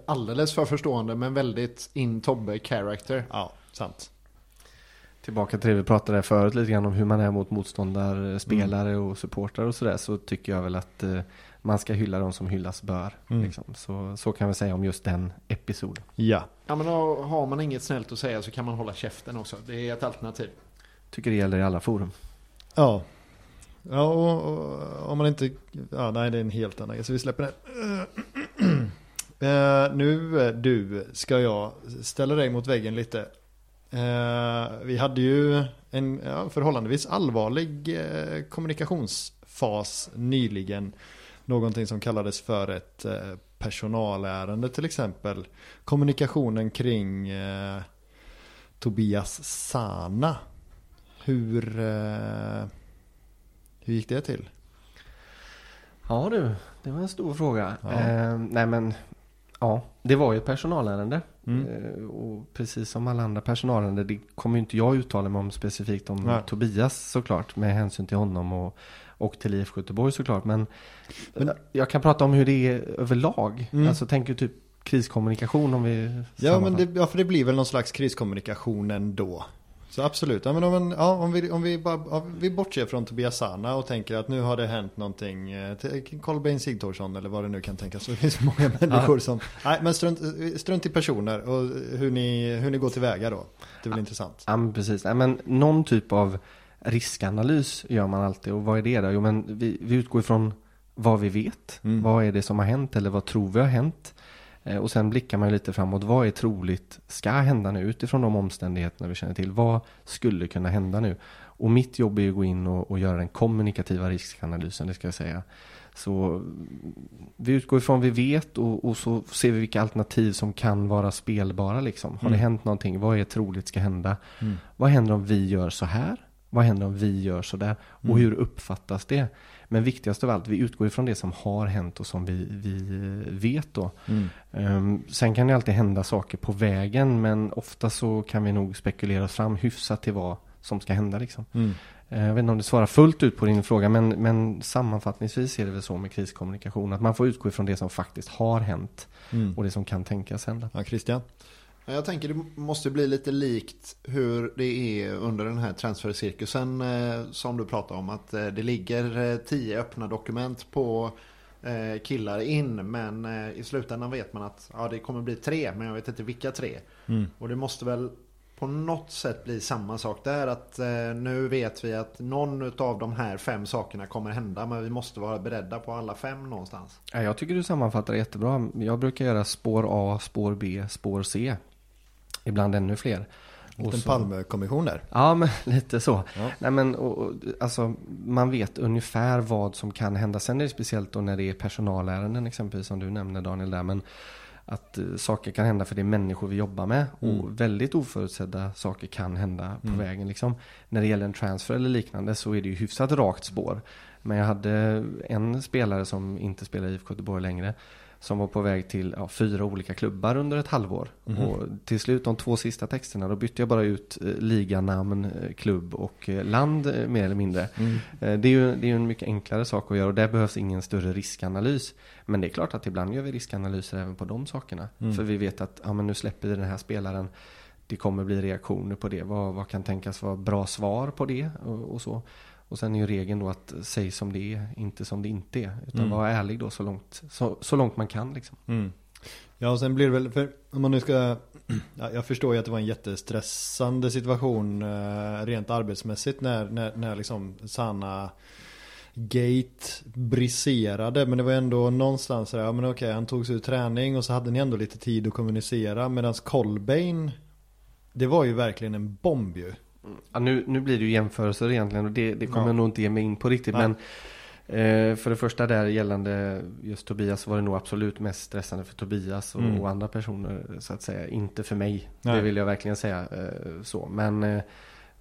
Alldeles för förstående men väldigt in Tobbe character. Ja, sant. Tillbaka till det vi pratade där förut lite grann om hur man är mot motståndare, spelare och supportrar och sådär. Så tycker jag väl att eh, man ska hylla de som hyllas bör. Mm. Liksom. Så, så kan vi säga om just den episoden. Ja. Ja men då har man inget snällt att säga så kan man hålla käften också. Det är ett alternativ. Tycker det gäller i alla forum. Ja. Ja, och, och om man inte... Ja, nej, det är en helt annan grej. Så vi släpper det. Uh, *clears throat* nu eh, du ska jag ställa dig mot väggen lite. Uh, vi hade ju en ja, förhållandevis allvarlig uh, kommunikationsfas nyligen. Någonting som kallades för ett personalärende till exempel. Kommunikationen kring Tobias Sana. Hur, eh, hur gick det till? Ja du, det var en stor fråga. Ja. Eh, nej men, ja, det var ju ett personalärende. Mm. Eh, och precis som alla andra personalärenden, det kommer ju inte jag uttala mig om specifikt om Nej. Tobias såklart, med hänsyn till honom och, och till IF Göteborg såklart. Men, Men- eh, jag kan prata om hur det är överlag. Mm. Alltså tänker typ kriskommunikation om vi Ja, men det, ja, för det blir väl någon slags kriskommunikation ändå. Så absolut, ja, men om, en- ja, om, vi, om vi, bara, om vi bortser från Tobias Sana och tänker att nu har det hänt någonting eh, Kolbeinn Sigthorsson eller vad det nu kan tänkas. *laughs* Det finns många människor som... Nej, men strunt, strunt i personer och hur ni, hur ni går tillväga då. Det är väl intressant. Ja, men precis. Nej, men någon typ av riskanalys gör man alltid. Och vad är det då? Jo, men vi, vi utgår ifrån vad vi vet. Mm. Vad är det som har hänt eller vad tror vi har hänt? Eh, Och sen blickar man lite framåt. Vad är troligt ska hända nu utifrån de omständigheterna vi känner till? Vad skulle kunna hända nu? Och mitt jobb är att gå in och, och göra den kommunikativa riskanalysen, det ska jag säga. Så mm, vi utgår ifrån vi vet och, och så ser vi vilka alternativ som kan vara spelbara liksom. Har det Mm. hänt någonting? Vad är troligt ska hända? Mm. Vad händer om vi gör så här? Vad händer om vi gör så där? Och Mm. hur uppfattas det? Men viktigast av allt, vi utgår ifrån det som har hänt och som vi, vi vet då. Mm. Ehm, sen kan det alltid hända saker på vägen, men ofta så kan vi nog spekulera oss fram hyfsat till vad som ska hända liksom. Mm. Eh, Jag vet inte om det svarar fullt ut på din fråga, men, men sammanfattningsvis är det väl så med kriskommunikation, att man får utgå ifrån det som faktiskt har hänt Mm. och det som kan tänkas hända. Ja, Christian? Ja, Jag tänker det måste bli lite likt hur det är under den här transfercirkusen eh, som du pratar om. Att eh, det ligger eh, tio öppna dokument på killar in. Men i slutändan vet man att ja, det kommer bli tre. Men jag vet inte vilka tre. Mm. Och det måste väl på något sätt bli samma sak där. Att nu vet vi att någon av de här fem sakerna kommer hända. Men vi måste vara beredda på alla fem någonstans. Ja, jag tycker du sammanfattar det jättebra. Jag brukar göra spår A, spår B, spår C. Ibland ännu fler. En Och så- Palmekommission där. Ja, men *laughs* lite så. Ja. Nej, men, och, och, alltså, man vet ungefär vad som kan hända. Sen är det speciellt då när det är personalärenden exempelvis som du nämner Daniel där. Men att eh, saker kan hända för det är människor vi jobbar med. Mm. Och väldigt oförutsedda saker kan hända på Mm. vägen. Liksom. När det gäller en transfer eller liknande så är det ju hyfsat rakt spår. Men jag hade en spelare som inte spelar i IFK Göteborg längre. Som var på väg till ja, fyra olika klubbar under ett halvår. Mhm. Och till slut de två sista texterna då bytte jag bara ut eh, liganamn, eh, klubb och eh, land eh, mer eller mindre. Mm. Eh, Det är ju det är ju en mycket enklare sak att göra och där behövs ingen större riskanalys. Men det är klart att ibland gör vi riskanalyser även på de sakerna. Mm. För vi vet att ja, men nu släpper vi den här spelaren. Det kommer bli reaktioner på det. Vad, vad kan tänkas vara bra svar på det och, och så. Och sen är ju regeln då att säg som det är, inte som det inte är. Utan Mm. var ärlig då så långt, så, så långt man kan liksom. Mm. Ja, och sen blir det väl, för om man nu ska, *clears throat* ja, jag förstår ju att det var en jättestressande situation eh, rent arbetsmässigt när, när, när liksom Sanna Gate briserade. Men det var ändå någonstans där, ja men okej, han tog sig ur träning och så hade ni ändå lite tid att kommunicera. Medan Colbain, det var ju verkligen en bomb ju. Ja, nu, nu blir det ju jämförelser egentligen och det, det kommer Ja. jag nog inte ge mig in på riktigt. Nej. Men eh, för det första där gällande just Tobias var det nog absolut mest stressande för Tobias och, Mm. och andra personer så att säga. Inte för mig. Nej. Det vill jag verkligen säga eh, så. Men eh,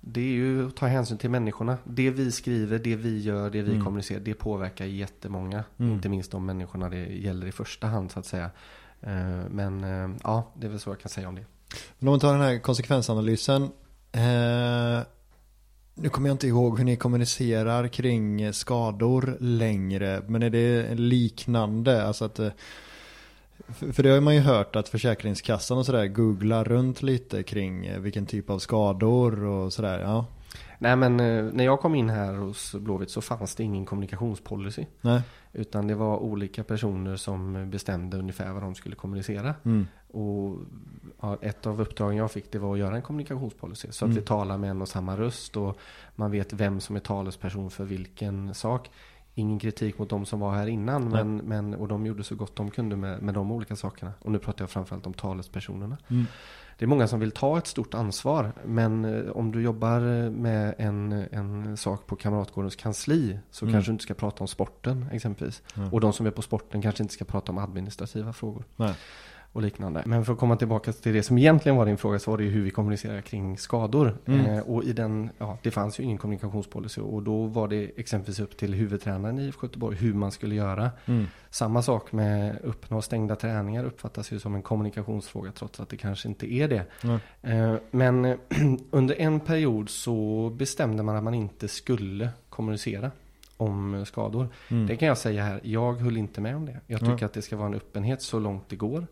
det är ju att ta hänsyn till människorna. Det vi skriver, det vi gör, det vi Mm. kommunicerar. Det påverkar jättemånga. Mm. Inte minst de människorna det gäller i första hand så att säga. Eh, men eh, ja, det är väl så jag kan säga om det. Men om man tar den här konsekvensanalysen. Eh, nu kommer jag inte ihåg hur ni kommunicerar kring skador längre. Men är det liknande? Alltså att, eh, för det har man ju hört att Försäkringskassan och sådär googlar runt lite kring eh, vilken typ av skador och sådär. Ja, Nej men eh, när jag kom in här hos Blåvitt så fanns det ingen kommunikationspolicy. nej. Utan det var olika personer som bestämde ungefär vad de skulle kommunicera. Mm. Och ja, ett av uppdragen jag fick det var att göra en kommunikationspolicy. Så att Mm. vi talar med en och samma röst och man vet vem som är talesperson för vilken sak. Ingen kritik mot de som var här innan. Men, men, och de gjorde så gott de kunde med, med de olika sakerna. Och nu pratar jag framförallt om talespersonerna. Mm. Det är många som vill ta ett stort ansvar. Men eh, om du jobbar med en, en sak på Kamratgårdens kansli. Så Mm. kanske du inte ska prata om sporten exempelvis. Och de som är på sporten kanske inte ska prata om administrativa frågor. Nej. Och liknande. Men för att komma tillbaka till det som egentligen var din fråga så var det ju hur vi kommunicerar kring skador. Mm. Eh, och i den, ja det fanns ju ingen kommunikationspolicy. Och då var det exempelvis upp till huvudtränaren i IFK Göteborg hur man skulle göra. Mm. Samma sak med öppna och stängda träningar uppfattas ju som en kommunikationsfråga trots att det kanske inte är det. Nej. Eh, Men *clears throat* under en period så bestämde man att man inte skulle kommunicera om skador. Mm. Det kan jag säga här, jag höll inte med om det. Jag tycker att det ska vara en öppenhet så långt det går.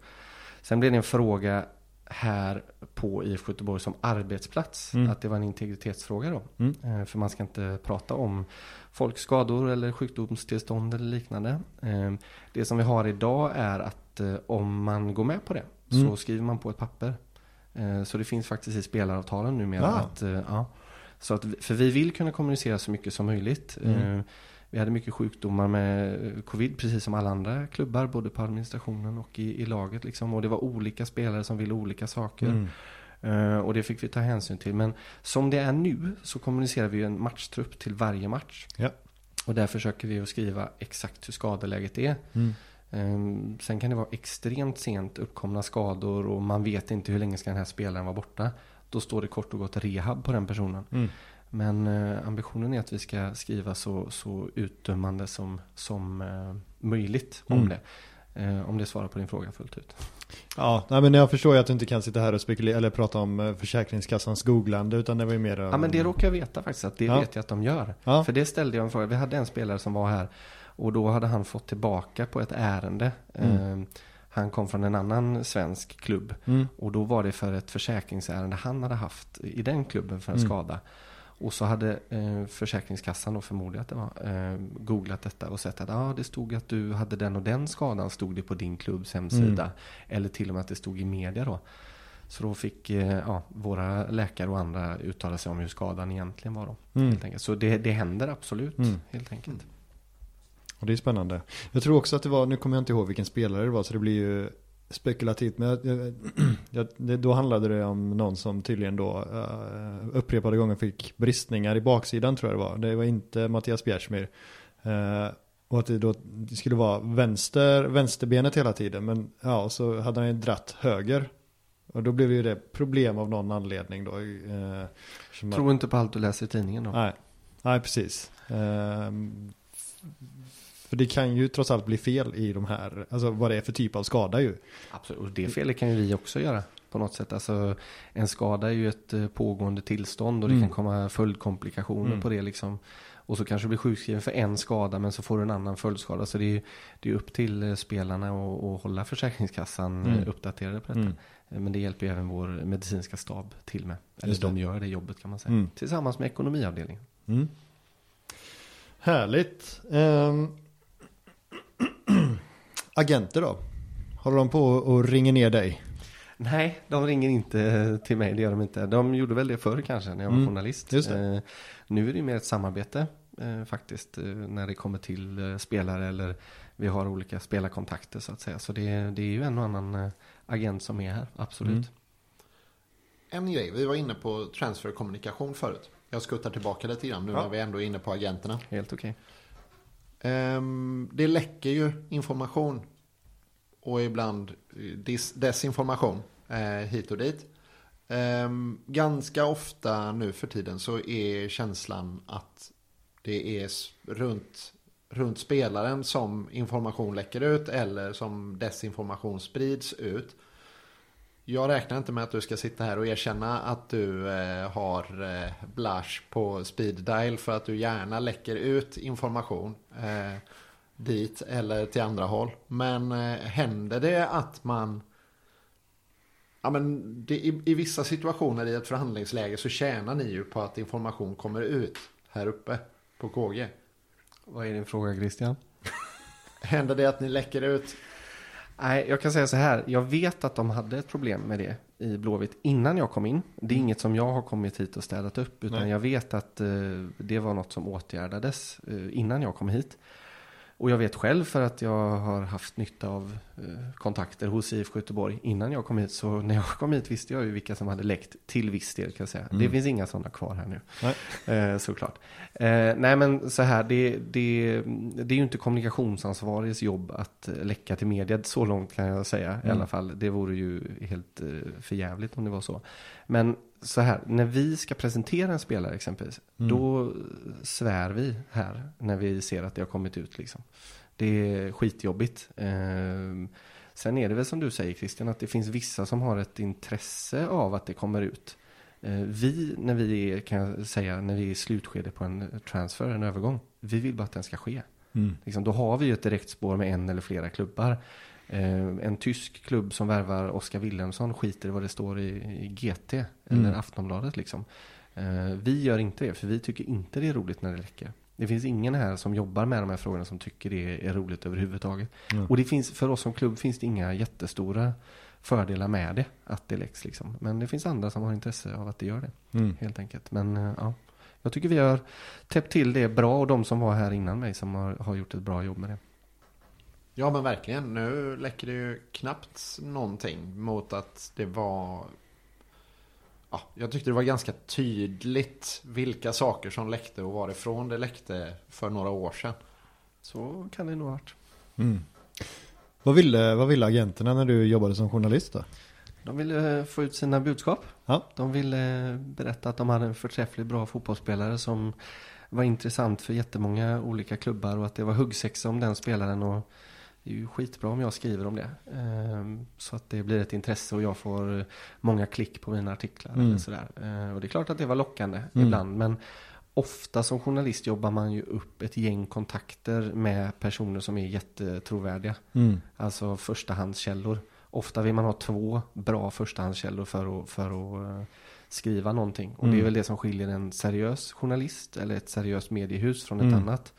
Sen blev det en fråga här på IFK Göteborg som arbetsplats. Mm. Att det var en integritetsfråga då. Mm. Eh, För man ska inte prata om folkskador eller sjukdomstillstånd eller liknande. Eh, Det som vi har idag är att eh, om man går med på det så Mm. skriver man på ett papper. Så det finns faktiskt i spelaravtalen numera. Ja. Att, ja. Så att, för vi vill kunna kommunicera så mycket som möjligt. Mm. Vi hade mycket sjukdomar med eh, covid precis som alla andra klubbar. Både på administrationen och i, i laget. Liksom. Och det var olika spelare som ville olika saker. Mm. Eh, och det fick vi ta hänsyn till. Men som det är nu så kommunicerar vi en matchtrupp till varje match. Ja. Och där försöker vi att skriva exakt hur skadeläget är. Mm. Eh, sen kan det vara extremt sent uppkomna skador och man vet inte hur länge ska den här spelaren vara borta. Då står det kort och gott rehab på den personen. Mm. Men eh, ambitionen är att vi ska skriva så, så utdömande som, som eh, möjligt om Mm. det. Eh, om det svarar på din fråga fullt ut. Ja, nej, men jag förstår ju att du inte kan sitta här och spekulera eller prata om Försäkringskassans googlande utan det var ju mer Ja men det råkar jag veta faktiskt att det Ja. vet jag att de gör. Ja. För det ställde jag en fråga. Vi hade en spelare som var här och då hade han fått tillbaka på ett ärende. Mm. Eh, han kom från en annan svensk klubb Mm. och då var det för ett försäkringsärende han hade haft i den klubben för en Mm. skada. Och så hade eh, Försäkringskassan, och förmodligen att det var, eh, googlat detta och sett att ah, det stod att du hade den och den skadan stod det på din klubbs hemsida. Mm. Eller till och med att det stod i media då. Så då fick eh, ja, våra läkare och andra uttala sig om hur skadan egentligen var då. Mm. Helt enkelt. Så det, det händer absolut, Mm. helt enkelt. Och det är spännande. Jag tror också att det var, nu kommer jag inte ihåg vilken spelare det var så det blir ju spekulativt. Men jag, jag, *clears throat* jag, då handlade det om någon som tydligen då uh, upprepade gånger fick bristningar i baksidan tror jag det var. Det var inte Mattias Bjärsmyr. Eh, och att det då det skulle vara vänster, vänsterbenet hela tiden. Men ja, och så hade han ju dratt höger. Och då blev ju det problem av någon anledning då. Uh, Tror inte på allt du läser i tidningen då. Nej, nej precis. För det kan ju trots allt bli fel i de här, alltså vad det är för typ av skada ju. Absolut. Och det felet kan ju vi också göra på något sätt. Alltså, en skada är ju ett eh, pågående tillstånd och det Mm. kan komma följdkomplikationer Mm. på det liksom. Och så kanske du blir sjukskriven för en skada men så får du en annan följdskada. Så det är ju det är upp till eh, spelarna att att hålla Försäkringskassan eh, Mm. uppdaterade på detta. Mm. Eh, Men det hjälper ju även vår medicinska stab till med. Eller Just det. de gör det jobbet kan man säga. Mm. Tillsammans med ekonomiavdelningen. Mm. Härligt. Ehm, agenter då? Håller de på och ringer ner dig? Nej, de ringer inte till mig, det gör de inte. De gjorde väl det förr kanske när jag var Mm, journalist. just det. Eh, nu är det mer ett samarbete eh, faktiskt eh, när det kommer till eh, spelare eller vi har olika spelarkontakter så att säga. Så det, det är ju en och annan agent som är här, absolut. Mm. En grej, vi var inne på transferkommunikation förut. Jag skuttar tillbaka lite grann nu Ja. när vi ändå är inne på agenterna. Helt okej. Ehm, Ehm, det läcker ju information och ibland eh, dis- desinformation eh, hit och dit. Ehm, ganska ofta nu för tiden så är känslan att det är runt, runt spelaren som information läcker ut eller som desinformation sprids ut. Jag räknar inte med att du ska sitta här och erkänna att du eh, har eh, blush på speed dial för att du gärna läcker ut information eh, dit eller till andra håll. Men eh, händer det att man Ja, men det, i, I vissa situationer i ett förhandlingsläge så tjänar ni ju på att information kommer ut här uppe på KG. Vad är din fråga Christian? Händer det att ni läcker ut Nej, jag kan säga så här. Jag vet att de hade ett problem med det i Blåvitt innan jag kom in. Det är inget som jag har kommit hit och städat upp. Utan Nej. jag vet att eh, det var något som åtgärdades eh, innan jag kom hit. Och jag vet själv för att jag har haft nytta av eh, kontakter hos IFK Göteborg innan jag kom hit. Så när jag kom hit visste jag ju vilka som hade läckt till viss del kan jag säga. Det finns inga sådana kvar här nu. Nej. Eh, såklart. Eh, nej men så här, det, det, det är ju inte kommunikationsansvarigs jobb att eh, läcka till media. Så långt kan jag säga i alla fall. Det vore ju helt eh, förjävligt om det var så. Men så här, när vi ska presentera en spelare exempelvis. Då svär vi här när vi ser att det har kommit ut liksom. Det är skitjobbigt. Eh, sen är det väl som du säger Christian, att det finns vissa som har ett intresse av att det kommer ut. Eh, Vi, när vi är, kan jag säga, när vi är i slutskede på en transfer, en övergång. Vi vill bara att den ska ske. Mm. Liksom, då har vi ju ett direkt spår med en eller flera klubbar. Eh, en tysk klubb som värvar Oskar Wilhelmsson skiter i vad det står i, i GT eller Aftonbladet liksom. Eh, vi gör inte det, för vi tycker inte det är roligt när det läcker. Det finns ingen här som jobbar med de här frågorna som tycker det är roligt överhuvudtaget. Och det finns, för oss som klubb finns det inga jättestora fördelar med det, att det läcks liksom. Men det finns andra som har intresse av att det gör det, Mm. helt enkelt. Men eh, ja, jag tycker vi har täppt till det bra och de som var här innan mig som har, har gjort ett bra jobb med det. Ja men verkligen. Nu läcker det ju knappt någonting mot att det var... Ja, jag tyckte det var ganska tydligt vilka saker som läckte och varifrån det läckte för några år sedan. Så kan det nog ha varit. Mm. Vad, ville, vad ville agenterna när du jobbade som journalist då? De ville eh, få ut sina budskap. Ja. De ville eh, berätta att de hade en förträffligt bra fotbollsspelare som var intressant för jättemånga olika klubbar och att det var huggsexa om den spelaren. Och det är ju skitbra om jag skriver om det. Ehm, Så att det blir ett intresse och jag får många klick på mina artiklar. Mm. Eller sådär. Eh, Och det är klart att det var lockande Mm. ibland. Men ofta som journalist jobbar man ju upp ett gäng kontakter med personer som är jättetrovärdiga. Mm. Alltså förstahandskällor. Ofta vill man ha två bra förstahandskällor för att, för att eh, skriva någonting. Och det är Mm. väl det som skiljer en seriös journalist eller ett seriöst mediehus från ett Mm. annat.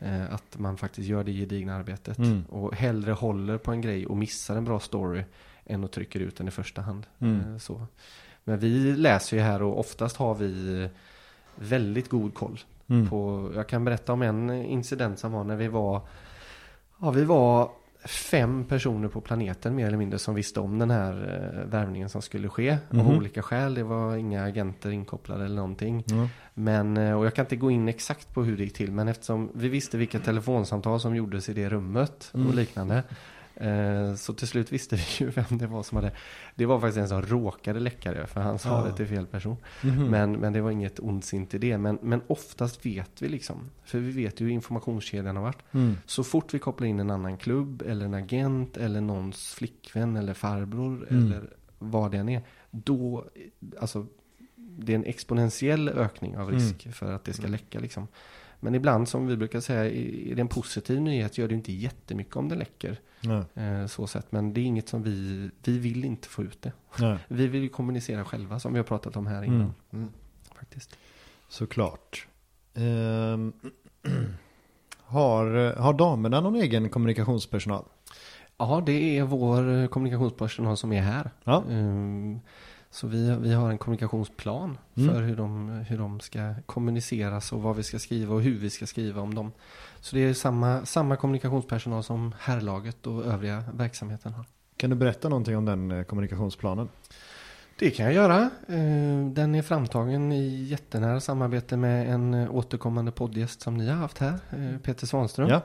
Eh, Att man faktiskt gör det gedigna arbetet. Mm. Och hellre håller på en grej och missar en bra story än att trycker ut den i första hand. Mm. Eh, Så. Men vi läser ju här och oftast har vi väldigt god koll Mm. på, jag kan berätta om en incident som var när vi var, ja vi var fem personer på planeten mer eller mindre som visste om den här eh, värvningen som skulle ske Mhm. av olika skäl. Det var inga agenter inkopplade eller någonting. Ja. Men, eh, och jag kan inte gå in exakt på hur det gick till, men eftersom vi visste vilka telefonsamtal som gjordes i det rummet Mm. och liknande. Eh, Så till slut visste *laughs* vi ju vem det var som hade Det var faktiskt en som råkade läcka det för han sa Ja. det till fel person. Mhm. Men, men det var inget ondsint i det. Men, men oftast vet vi liksom. För vi vet ju hur informationskedjan har varit. Mm. Så fort vi kopplar in en annan klubb eller en agent eller någons flickvän eller farbror Mm. eller vad det än är. Då, alltså, det är en exponentiell ökning av risk för att det ska läcka liksom. Men ibland som vi brukar säga, är det en positiv nyhet gör det inte jättemycket om det läcker. Nej. Eh, så sett. Men det är inget som vi, vi vill inte få ut det. Nej. *laughs* Vi vill ju kommunicera själva som vi har pratat om här innan. Mm. Mm. Faktiskt. Såklart. Ehm, *clears throat* har, har damerna någon egen kommunikationspersonal? Ja, det är vår kommunikationspersonal som är här. Ja. Ehm, Så vi, vi har en kommunikationsplan Mm. för hur de, hur de ska kommuniceras och vad vi ska skriva och hur vi ska skriva om dem. Så det är samma, samma kommunikationspersonal som herrlaget och övriga verksamheten har. Kan du berätta någonting om den eh, kommunikationsplanen? Det kan jag göra. Eh, Den är framtagen i jättenära samarbete med en eh, återkommande poddgäst som ni har haft här, Peter Svanström. Ja.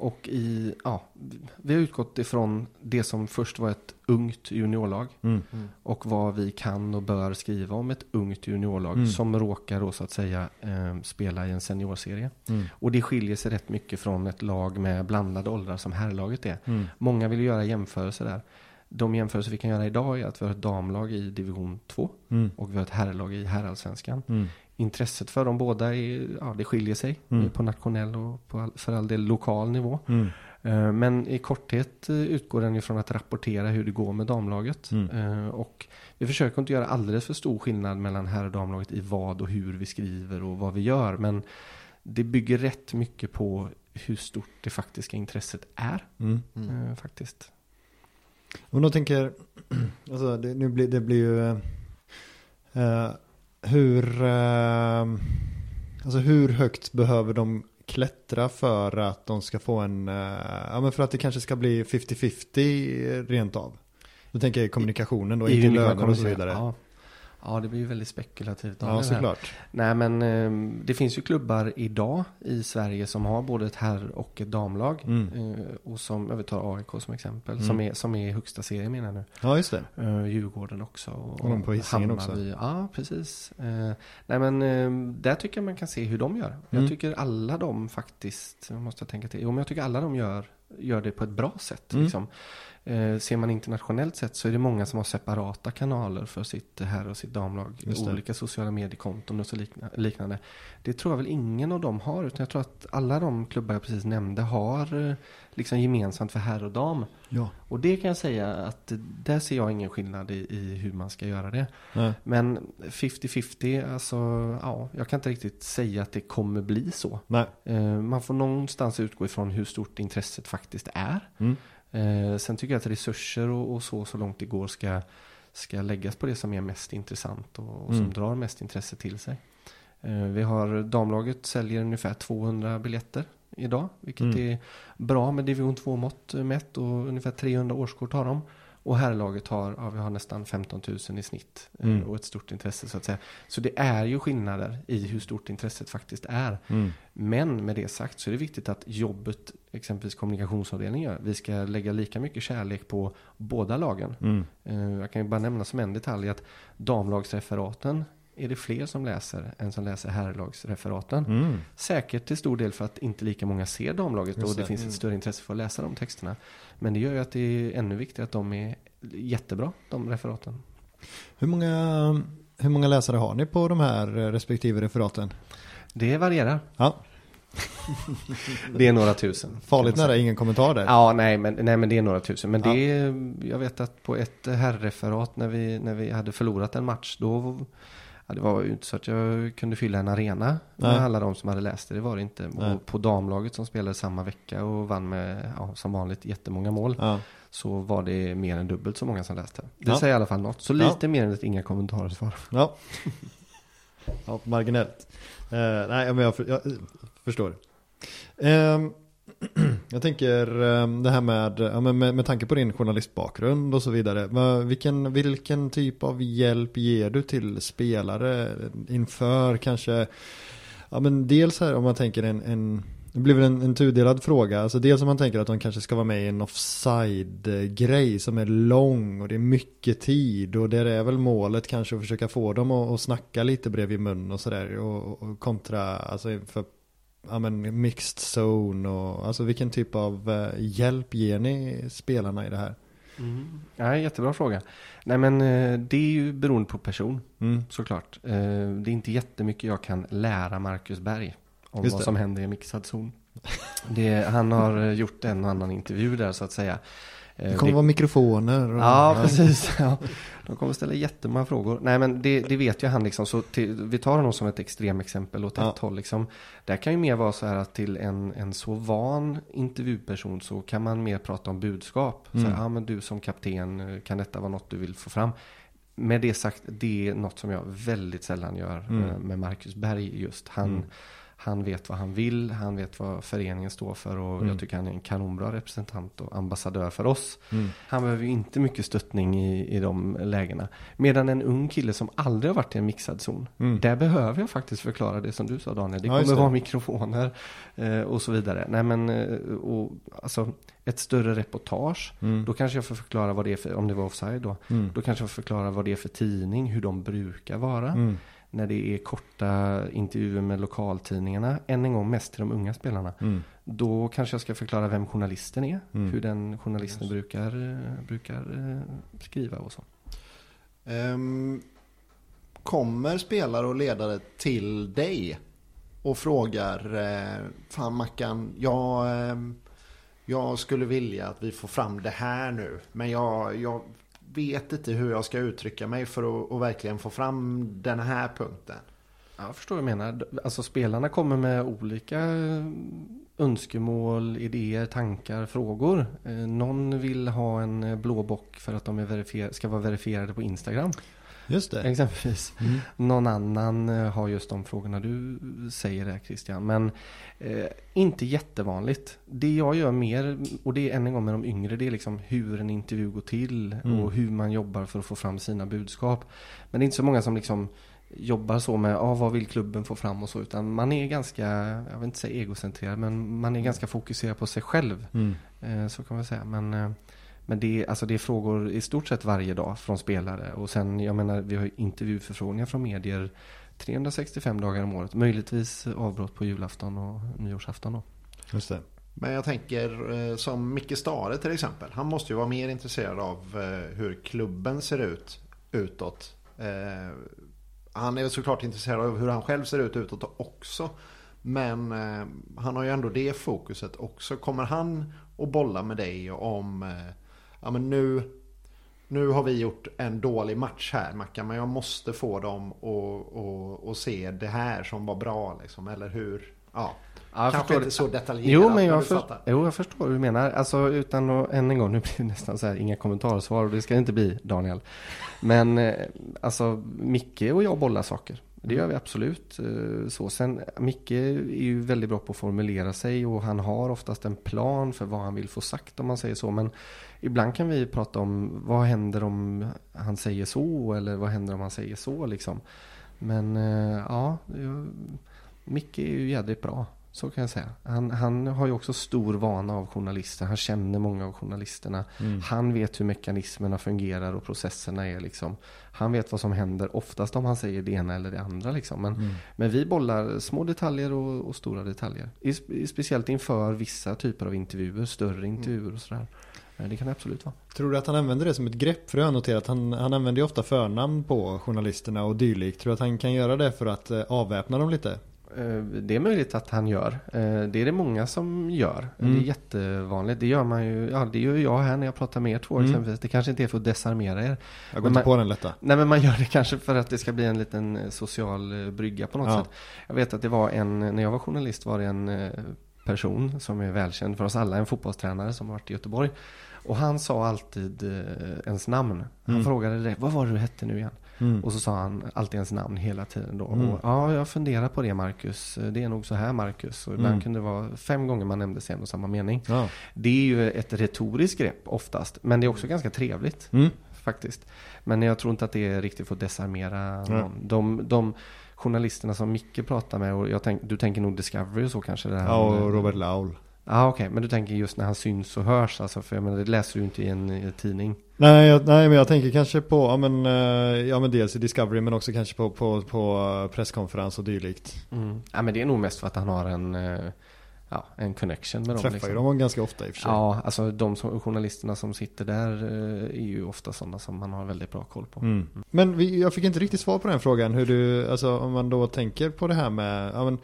Och i, ja, vi har utgått ifrån det som först var ett ungt juniorlag Mm. och vad vi kan och bör skriva om ett ungt juniorlag Mm. som råkar då så att säga eh, spela i en seniorserie. Mm. Och det skiljer sig rätt mycket från ett lag med blandade åldrar som herrlaget är. Mm. Många vill göra jämförelser där. De jämförelser vi kan göra idag är att vi har ett damlag i division 2 Mm. och vi har ett herrlag i herrallsvenskan. Mm. Intresset för dem båda är, ja, det skiljer sig Mm. på nationell och på all, för all del lokal nivå. Mm. Eh, Men i korthet eh, utgår den ifrån att rapportera hur det går med damlaget. Mm. Eh, Och vi försöker inte göra alldeles för stor skillnad mellan herr och damlaget i vad och hur vi skriver och vad vi gör. Men det bygger rätt mycket på hur stort det faktiska intresset är. Mm. Eh, faktiskt. Om de tänker, *clears throat* alltså det, nu blir, det blir ju, eh, hur, eh, alltså hur högt behöver de klättra för att de ska få en, eh, ja men för att det kanske ska bli 50-50 rent av. Då tänker jag kommunikationen då, I inte löner och så vidare. Ja. Ja, det blir ju väldigt spekulativt. Ja, såklart. Nej men eh, det finns ju klubbar idag i Sverige som har både ett herr och ett damlag. Mm. Eh, och som övertar AIK som exempel. Mm. Som, är, som är i högsta serien menar jag nu. Ja, just det. Uh, Djurgården också. Och de på Hisingen också. Ja, precis. Eh, nej men eh, där tycker jag man kan se hur de gör. Mm. Jag tycker alla de faktiskt, jag måste jag tänka till. Jo men jag tycker alla de gör, gör det på ett bra sätt. Mm. Liksom. Eh, ser man internationellt sett så är det många som har separata kanaler för sitt herr och sitt damlag. Olika sociala mediekonton och så likna- liknande. Det tror jag väl ingen av dem har. Utan jag tror att alla de klubbar jag precis nämnde har eh, liksom gemensamt för herr och dam. Ja. Och det kan jag säga att eh, där ser jag ingen skillnad i, i hur man ska göra det. Nej. Men 50-50, alltså ja, jag kan inte riktigt säga att det kommer bli så. Eh, man får någonstans utgå ifrån hur stort intresset faktiskt är. Mm. Eh, sen tycker jag att resurser och, och så, så långt det går ska, ska läggas på det som är mest intressant och, och som Mm. drar mest intresse till sig. Eh, vi har damlaget säljer ungefär 200 biljetter idag, vilket Mm. är bra med division 2-mått mätt och ungefär 300 årskort har de. Och herrlaget har, ja, vi har nästan 15 000 i snitt eh, Mm. och ett stort intresse så att säga. Så det är ju skillnader i hur stort intresset faktiskt är. Mm. Men med det sagt så är det viktigt att jobbet, exempelvis kommunikationsavdelningen gör, vi ska lägga lika mycket kärlek på båda lagen. Mm. Eh, Jag kan ju bara nämna som en detalj att damlagsreferaten är det fler som läser än som läser herrlagsreferaten. Mm. Säkert till stor del för att inte lika många ser damlaget Just och det det. finns ett större intresse för att läsa de texterna. Men det gör ju att det är ännu viktigare att de är jättebra, de referaten. Hur, många, hur många läsare har ni på de här eh, respektive referaten? Det varierar. Ja, *laughs* Det är några tusen. farligt nära ingen kommentar där. Ja, nej men, nej men det är några tusen. Men Ja. det är, jag vet att på ett herrreferat när vi, när vi hade förlorat en match, då ja, det var ju inte så att jag kunde fylla en arena med Nej. alla de som hade läst det. Det var det inte. Nej. Och på damlaget som spelade samma vecka och vann med, ja, som vanligt, jättemånga mål. Ja. Så var det mer än dubbelt så många som läste. Det Ja. säger i alla fall något. Så lite mer än ett inga kommentarer svar. Ja. ja, marginellt. Eh, nej, men jag, jag eh, förstår. Ehm, *clears throat* jag tänker ehm, det här med, ja, med, med tanke på din journalistbakgrund och så vidare. Vilken, vilken typ av hjälp ger du till spelare inför kanske, ja men dels här om man tänker en, en det blir väl en, en tudelad fråga. Alltså dels om man tänker att de kanske ska vara med i en offside-grej som är lång och det är mycket tid och där är väl målet kanske att försöka få dem att, att snacka lite bredvid mun och sådär och, och kontra alltså för ja, men mixed zone och alltså vilken typ av eh, hjälp ger ni spelarna i det här? Mm. Ja, jättebra fråga. Nej men eh, det är ju beroende på person. Mm. Såklart. Eh, Det är inte jättemycket jag kan lära Marcus Berg om Just vad det. som händer i mixad zon. Det, han har gjort en och annan intervju där så att säga. Eh, Det kommer det- vara mikrofoner. Och, Ja, precis. *laughs* Ja. De kommer ställa jättemånga frågor. Nej, men det, det vet ju han liksom. Så till, vi tar honom som ett extremexempel åt Ja. ett håll liksom. Det kan ju mer vara så här att till en, en så van intervjuperson så kan man mer prata om budskap. Så Mm. här, ja, men du som kapten, kan detta vara något du vill få fram? Med det sagt, det är något som jag väldigt sällan gör Mm. eh, med Marcus Berg just. Han, Mm. Han vet vad han vill, han vet vad föreningen står för och Mm. jag tycker han är en kanonbra representant och ambassadör för oss. Mm. Han behöver ju inte mycket stöttning i, i de lägena. Medan en ung kille som aldrig har varit i en mixad zon. Mm. Där behöver jag faktiskt förklara det som du sa Daniel. Det Ja, kommer det. vara mikrofoner eh, och så vidare. Nej men, eh, och, alltså ett större reportage. Mm. Då kanske jag får förklara vad det är för, om det var offside då. Mm. Då kanske jag får förklara vad det är för tidning, hur de brukar vara. När det är korta intervjuer med lokaltidningarna. Än en gång mest till de unga spelarna. Mm. Då kanske jag ska förklara vem journalisten är. Mm. Hur den journalisten brukar, eh, brukar eh, skriva och så. Ehm, kommer spelare och ledare till dig och frågar eh, Fan Mackan, jag, ehm, jag skulle vilja att vi får fram det här nu. Men jag, jag vet inte hur jag ska uttrycka mig för att, att verkligen få fram den här punkten. Jag förstår vad du menar. Alltså spelarna kommer med olika eh, önskemål, idéer, tankar, frågor. Eh, någon vill ha en eh, blå bock för att de är verifier- ska vara verifierade på Instagram. Just det. Exempelvis. Mm. Någon annan eh, har just de frågorna du säger där Christian. Men eh, inte jättevanligt. Det jag gör mer, och det är än en gång med de yngre, det är liksom hur en intervju går till Mm. och hur man jobbar för att få fram sina budskap. Men det är inte så många som liksom jobbar så med, ah, vad vill klubben få fram och så, utan man är ganska, jag vill inte säga egocentrerad, men man är ganska fokuserad på sig själv. Mm. Eh, Så kan man säga. Men, eh, men det, är, alltså det är frågor i stort sett varje dag från spelare. Och sen, jag menar, vi har ju intervjuförfrågningar från medier 365 dagar om året. Möjligtvis avbrott på julafton och nyårsafton då. Just det. Men jag tänker eh, som Micke Stare till exempel. Han måste ju vara mer intresserad av eh, hur klubben ser ut utåt. Eh, Han är såklart intresserad av hur han själv ser ut utåt också. Men han har ju ändå det fokuset också. Kommer han att bolla med dig om eh, ja, men nu, nu har vi gjort en dålig match här Mackan. Men jag måste få dem att, att, att se det här som var bra. Liksom, eller hur? Ja, Ja, kanske inte det. så detaljerat. Jo men, jag du för, fattar. jo, jag förstår hur du menar. Alltså utan att, än en gång, *laughs* nu blir det nästan så här, inga kommentarsvar och det ska det inte bli Daniel. Men eh, alltså Micke och jag bollar saker. Det gör vi absolut. Eh, så. Sen, Micke är ju väldigt bra på att formulera sig och han har oftast en plan för vad han vill få sagt om man säger så. Men ibland kan vi prata om vad händer om han säger så eller vad händer om han säger så liksom. Men eh, ja, Micke är ju jädrigt bra. Så kan jag säga. Han, han har ju också stor vana av journalister. Han känner många av journalisterna. Mm. Han vet hur mekanismerna fungerar och processerna är liksom. Han vet vad som händer oftast om han säger det ena eller det andra liksom. Men, Mm. men vi bollar små detaljer och, och stora detaljer. I, i, speciellt inför vissa typer av intervjuer, större intervjuer och sådär. Eh, Det kan det absolut vara. Tror du att han använder det som ett grepp? För jag har noterat att han, han använder ju ofta förnamn på journalisterna och dylikt. Tror du att han kan göra det för att eh, avväpna dem lite? Eh, Det är möjligt att han gör. Eh, Det är det många som gör. Mm. Det är jättevanligt. Det gör man ju. Ja, det gör ju jag här när jag pratar med er två Mm. exempelvis. Det kanske inte är för att desarmera er. Jag går Men inte man- på den lätta. Nej men man gör det kanske för att det ska bli en liten eh, social brygga på något Ja. sätt. Jag vet att det var en, när jag var journalist var det en person som är välkänd för oss alla, en fotbollstränare som har varit i Göteborg. Och han sa alltid ens namn. Han Mm. frågade det, vad var det du hette nu igen? Mm. Och så sa han alltid ens namn hela tiden då. Mm. Och, ja, jag funderar på det Marcus. Det är nog så här Marcus. Och ibland Mm. kunde det vara fem gånger man nämnde sig en och samma mening. Ja. Det är ju ett retoriskt grepp oftast. Men det är också ganska trevligt Mm. faktiskt. Men jag tror inte att det är riktigt för att desarmera någon. De, de journalisterna som Micke pratar med, och tänk, du tänker nog Discovery och så kanske? Det här ja, och Robert Laul. Ja, okej. Men du tänker just när han syns och hörs alltså. För jag menar, det läser du inte i en, i en tidning. Nej, jag, nej, men jag tänker kanske på, ja men, eh, ja men dels i Discovery men också kanske på, på, på eh, presskonferens och dylikt. Mm. Ja, men det är nog mest för att han har en, eh, ja, en connection med dem. Träffar liksom. ju dem ganska ofta i och för sig. Ja, alltså de som, journalisterna som sitter där är ju ofta sådana som man har väldigt bra koll på. Mm. Men vi, jag fick inte riktigt svar på den frågan hur du, alltså om man då tänker på det här med, ja men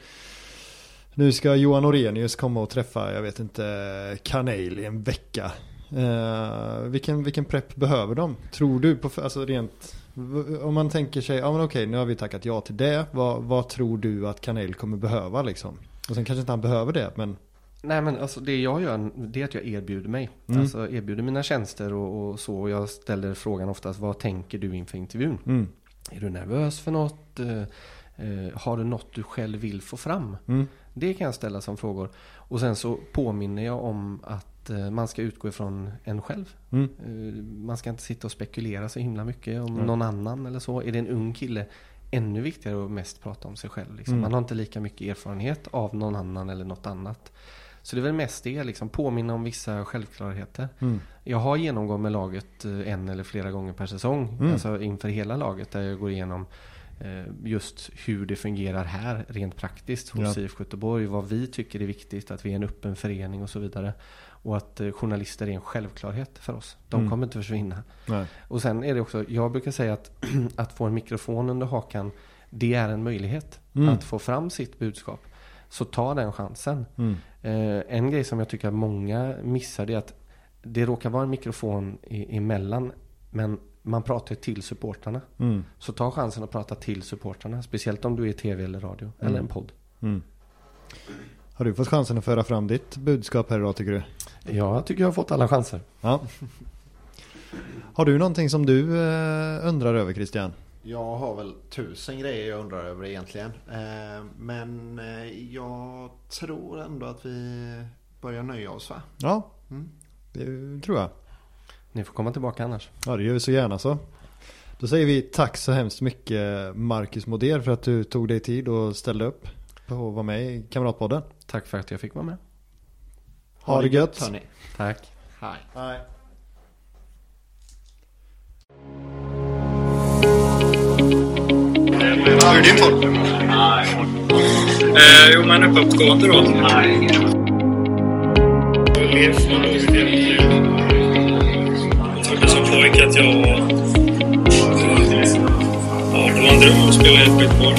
nu ska Johan Orenius komma och träffa, jag vet inte, Kanel i en vecka. Eh, vilken, vilken prepp behöver de? Tror du på, alltså rent, om man tänker sig, ja men okej nu har vi tackat ja till det, vad, vad tror du att Kanel kommer behöva liksom? Och sen kanske inte han behöver det, men Nej men alltså det jag gör det är att jag erbjuder mig. Mm. Alltså erbjuder mina tjänster och, och så. Och jag ställer frågan oftast vad tänker du inför intervjun? mm, Är du nervös för något? Eh, eh, har du något du själv vill få fram? mm, Det kan jag ställa som frågor. Och sen så påminner jag om att eh, man ska utgå ifrån en själv. mm, Eh, Man ska inte sitta och spekulera så himla mycket om Mm. någon annan eller så. Är det en ung kille, ännu viktigare att mest prata om sig själv. Liksom. Mm. Man har inte lika mycket erfarenhet av någon annan eller något annat. Så det är väl mest det, liksom påminna om vissa självklarheter. mm, Jag har genomgång med laget eh, en eller flera gånger per säsong. Mm. Alltså inför hela laget där jag går igenom just hur det fungerar här rent praktiskt hos Ja. IFK Göteborg. Vad vi tycker är viktigt, att vi är en öppen förening och så vidare. Och att eh, journalister är en självklarhet för oss. De Mm. kommer inte försvinna. nej, Och sen är det också, jag brukar säga att *clears throat* att få en mikrofon under hakan, det är en möjlighet Mm. att få fram sitt budskap. Så ta den chansen. mm, Eh, en grej som jag tycker att många missar det är att det råkar vara en mikrofon i, emellan, men man pratar till supportrarna. mm, Så ta chansen att prata till supportrarna, speciellt om du är tv eller radio eller Mm. en podd. mm. Har du fått chansen att föra fram ditt budskap här idag tycker du? Jag tycker jag har fått alla chanser. Ja. Har du någonting som du eh, undrar över Christian? Jag har väl tusen grejer jag undrar över egentligen. Eh, Men eh, jag tror ändå att vi börjar nöja oss va? Ja, Mm. det tror jag. Ni får komma tillbaka annars. Ja, det gör vi så gärna så. Då säger vi tack så hemskt mycket Marcus Moder för att du tog dig tid och ställde upp på att vara med i Kamratpodden. Tack för att jag fick vara med. Ha det gött. hörni. Tack. Hej. Nej. Hur är din form? Eh, jo, men uppåtgående då. Jag pojke att jag var... Ja, det var en dröm att spela i ett skitboll.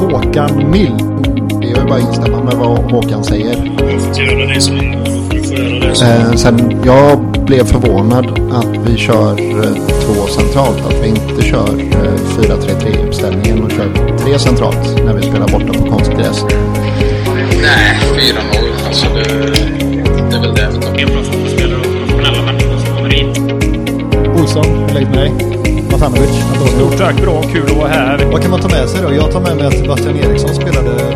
Håkan Mild. Det är ju bara att instämma med vad Håkan säger. Jag får göra det som... Eh, sen jag blev förvånad att vi kör eh, två centralt. Att vi inte kör eh, 4-3-3 uppställningen och kör tre centralt när vi spelar borta på konstgräs. Nej, 4-0. Alltså det, det är väl det tar. En bra fotbollsspelare och professionella människor som kommer hit. Olsson, hur är läget med dig? Matanovic. Stort tack, bra, kul att vara här. Vad kan man ta med sig då? Jag tar med mig att Sebastian Eriksson spelade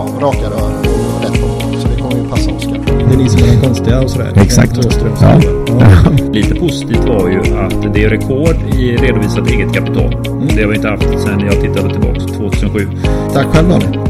ja, raka rör och rätt på. Så det kommer ju passa Oskar. Det är ni som är de konstiga och sådär. Exakt. Ja. ja. *laughs* Lite positivt var ju att det är rekord i redovisat eget kapital. Det har vi inte haft sedan jag tittade tillbaka 2007. Tack själv Daniel.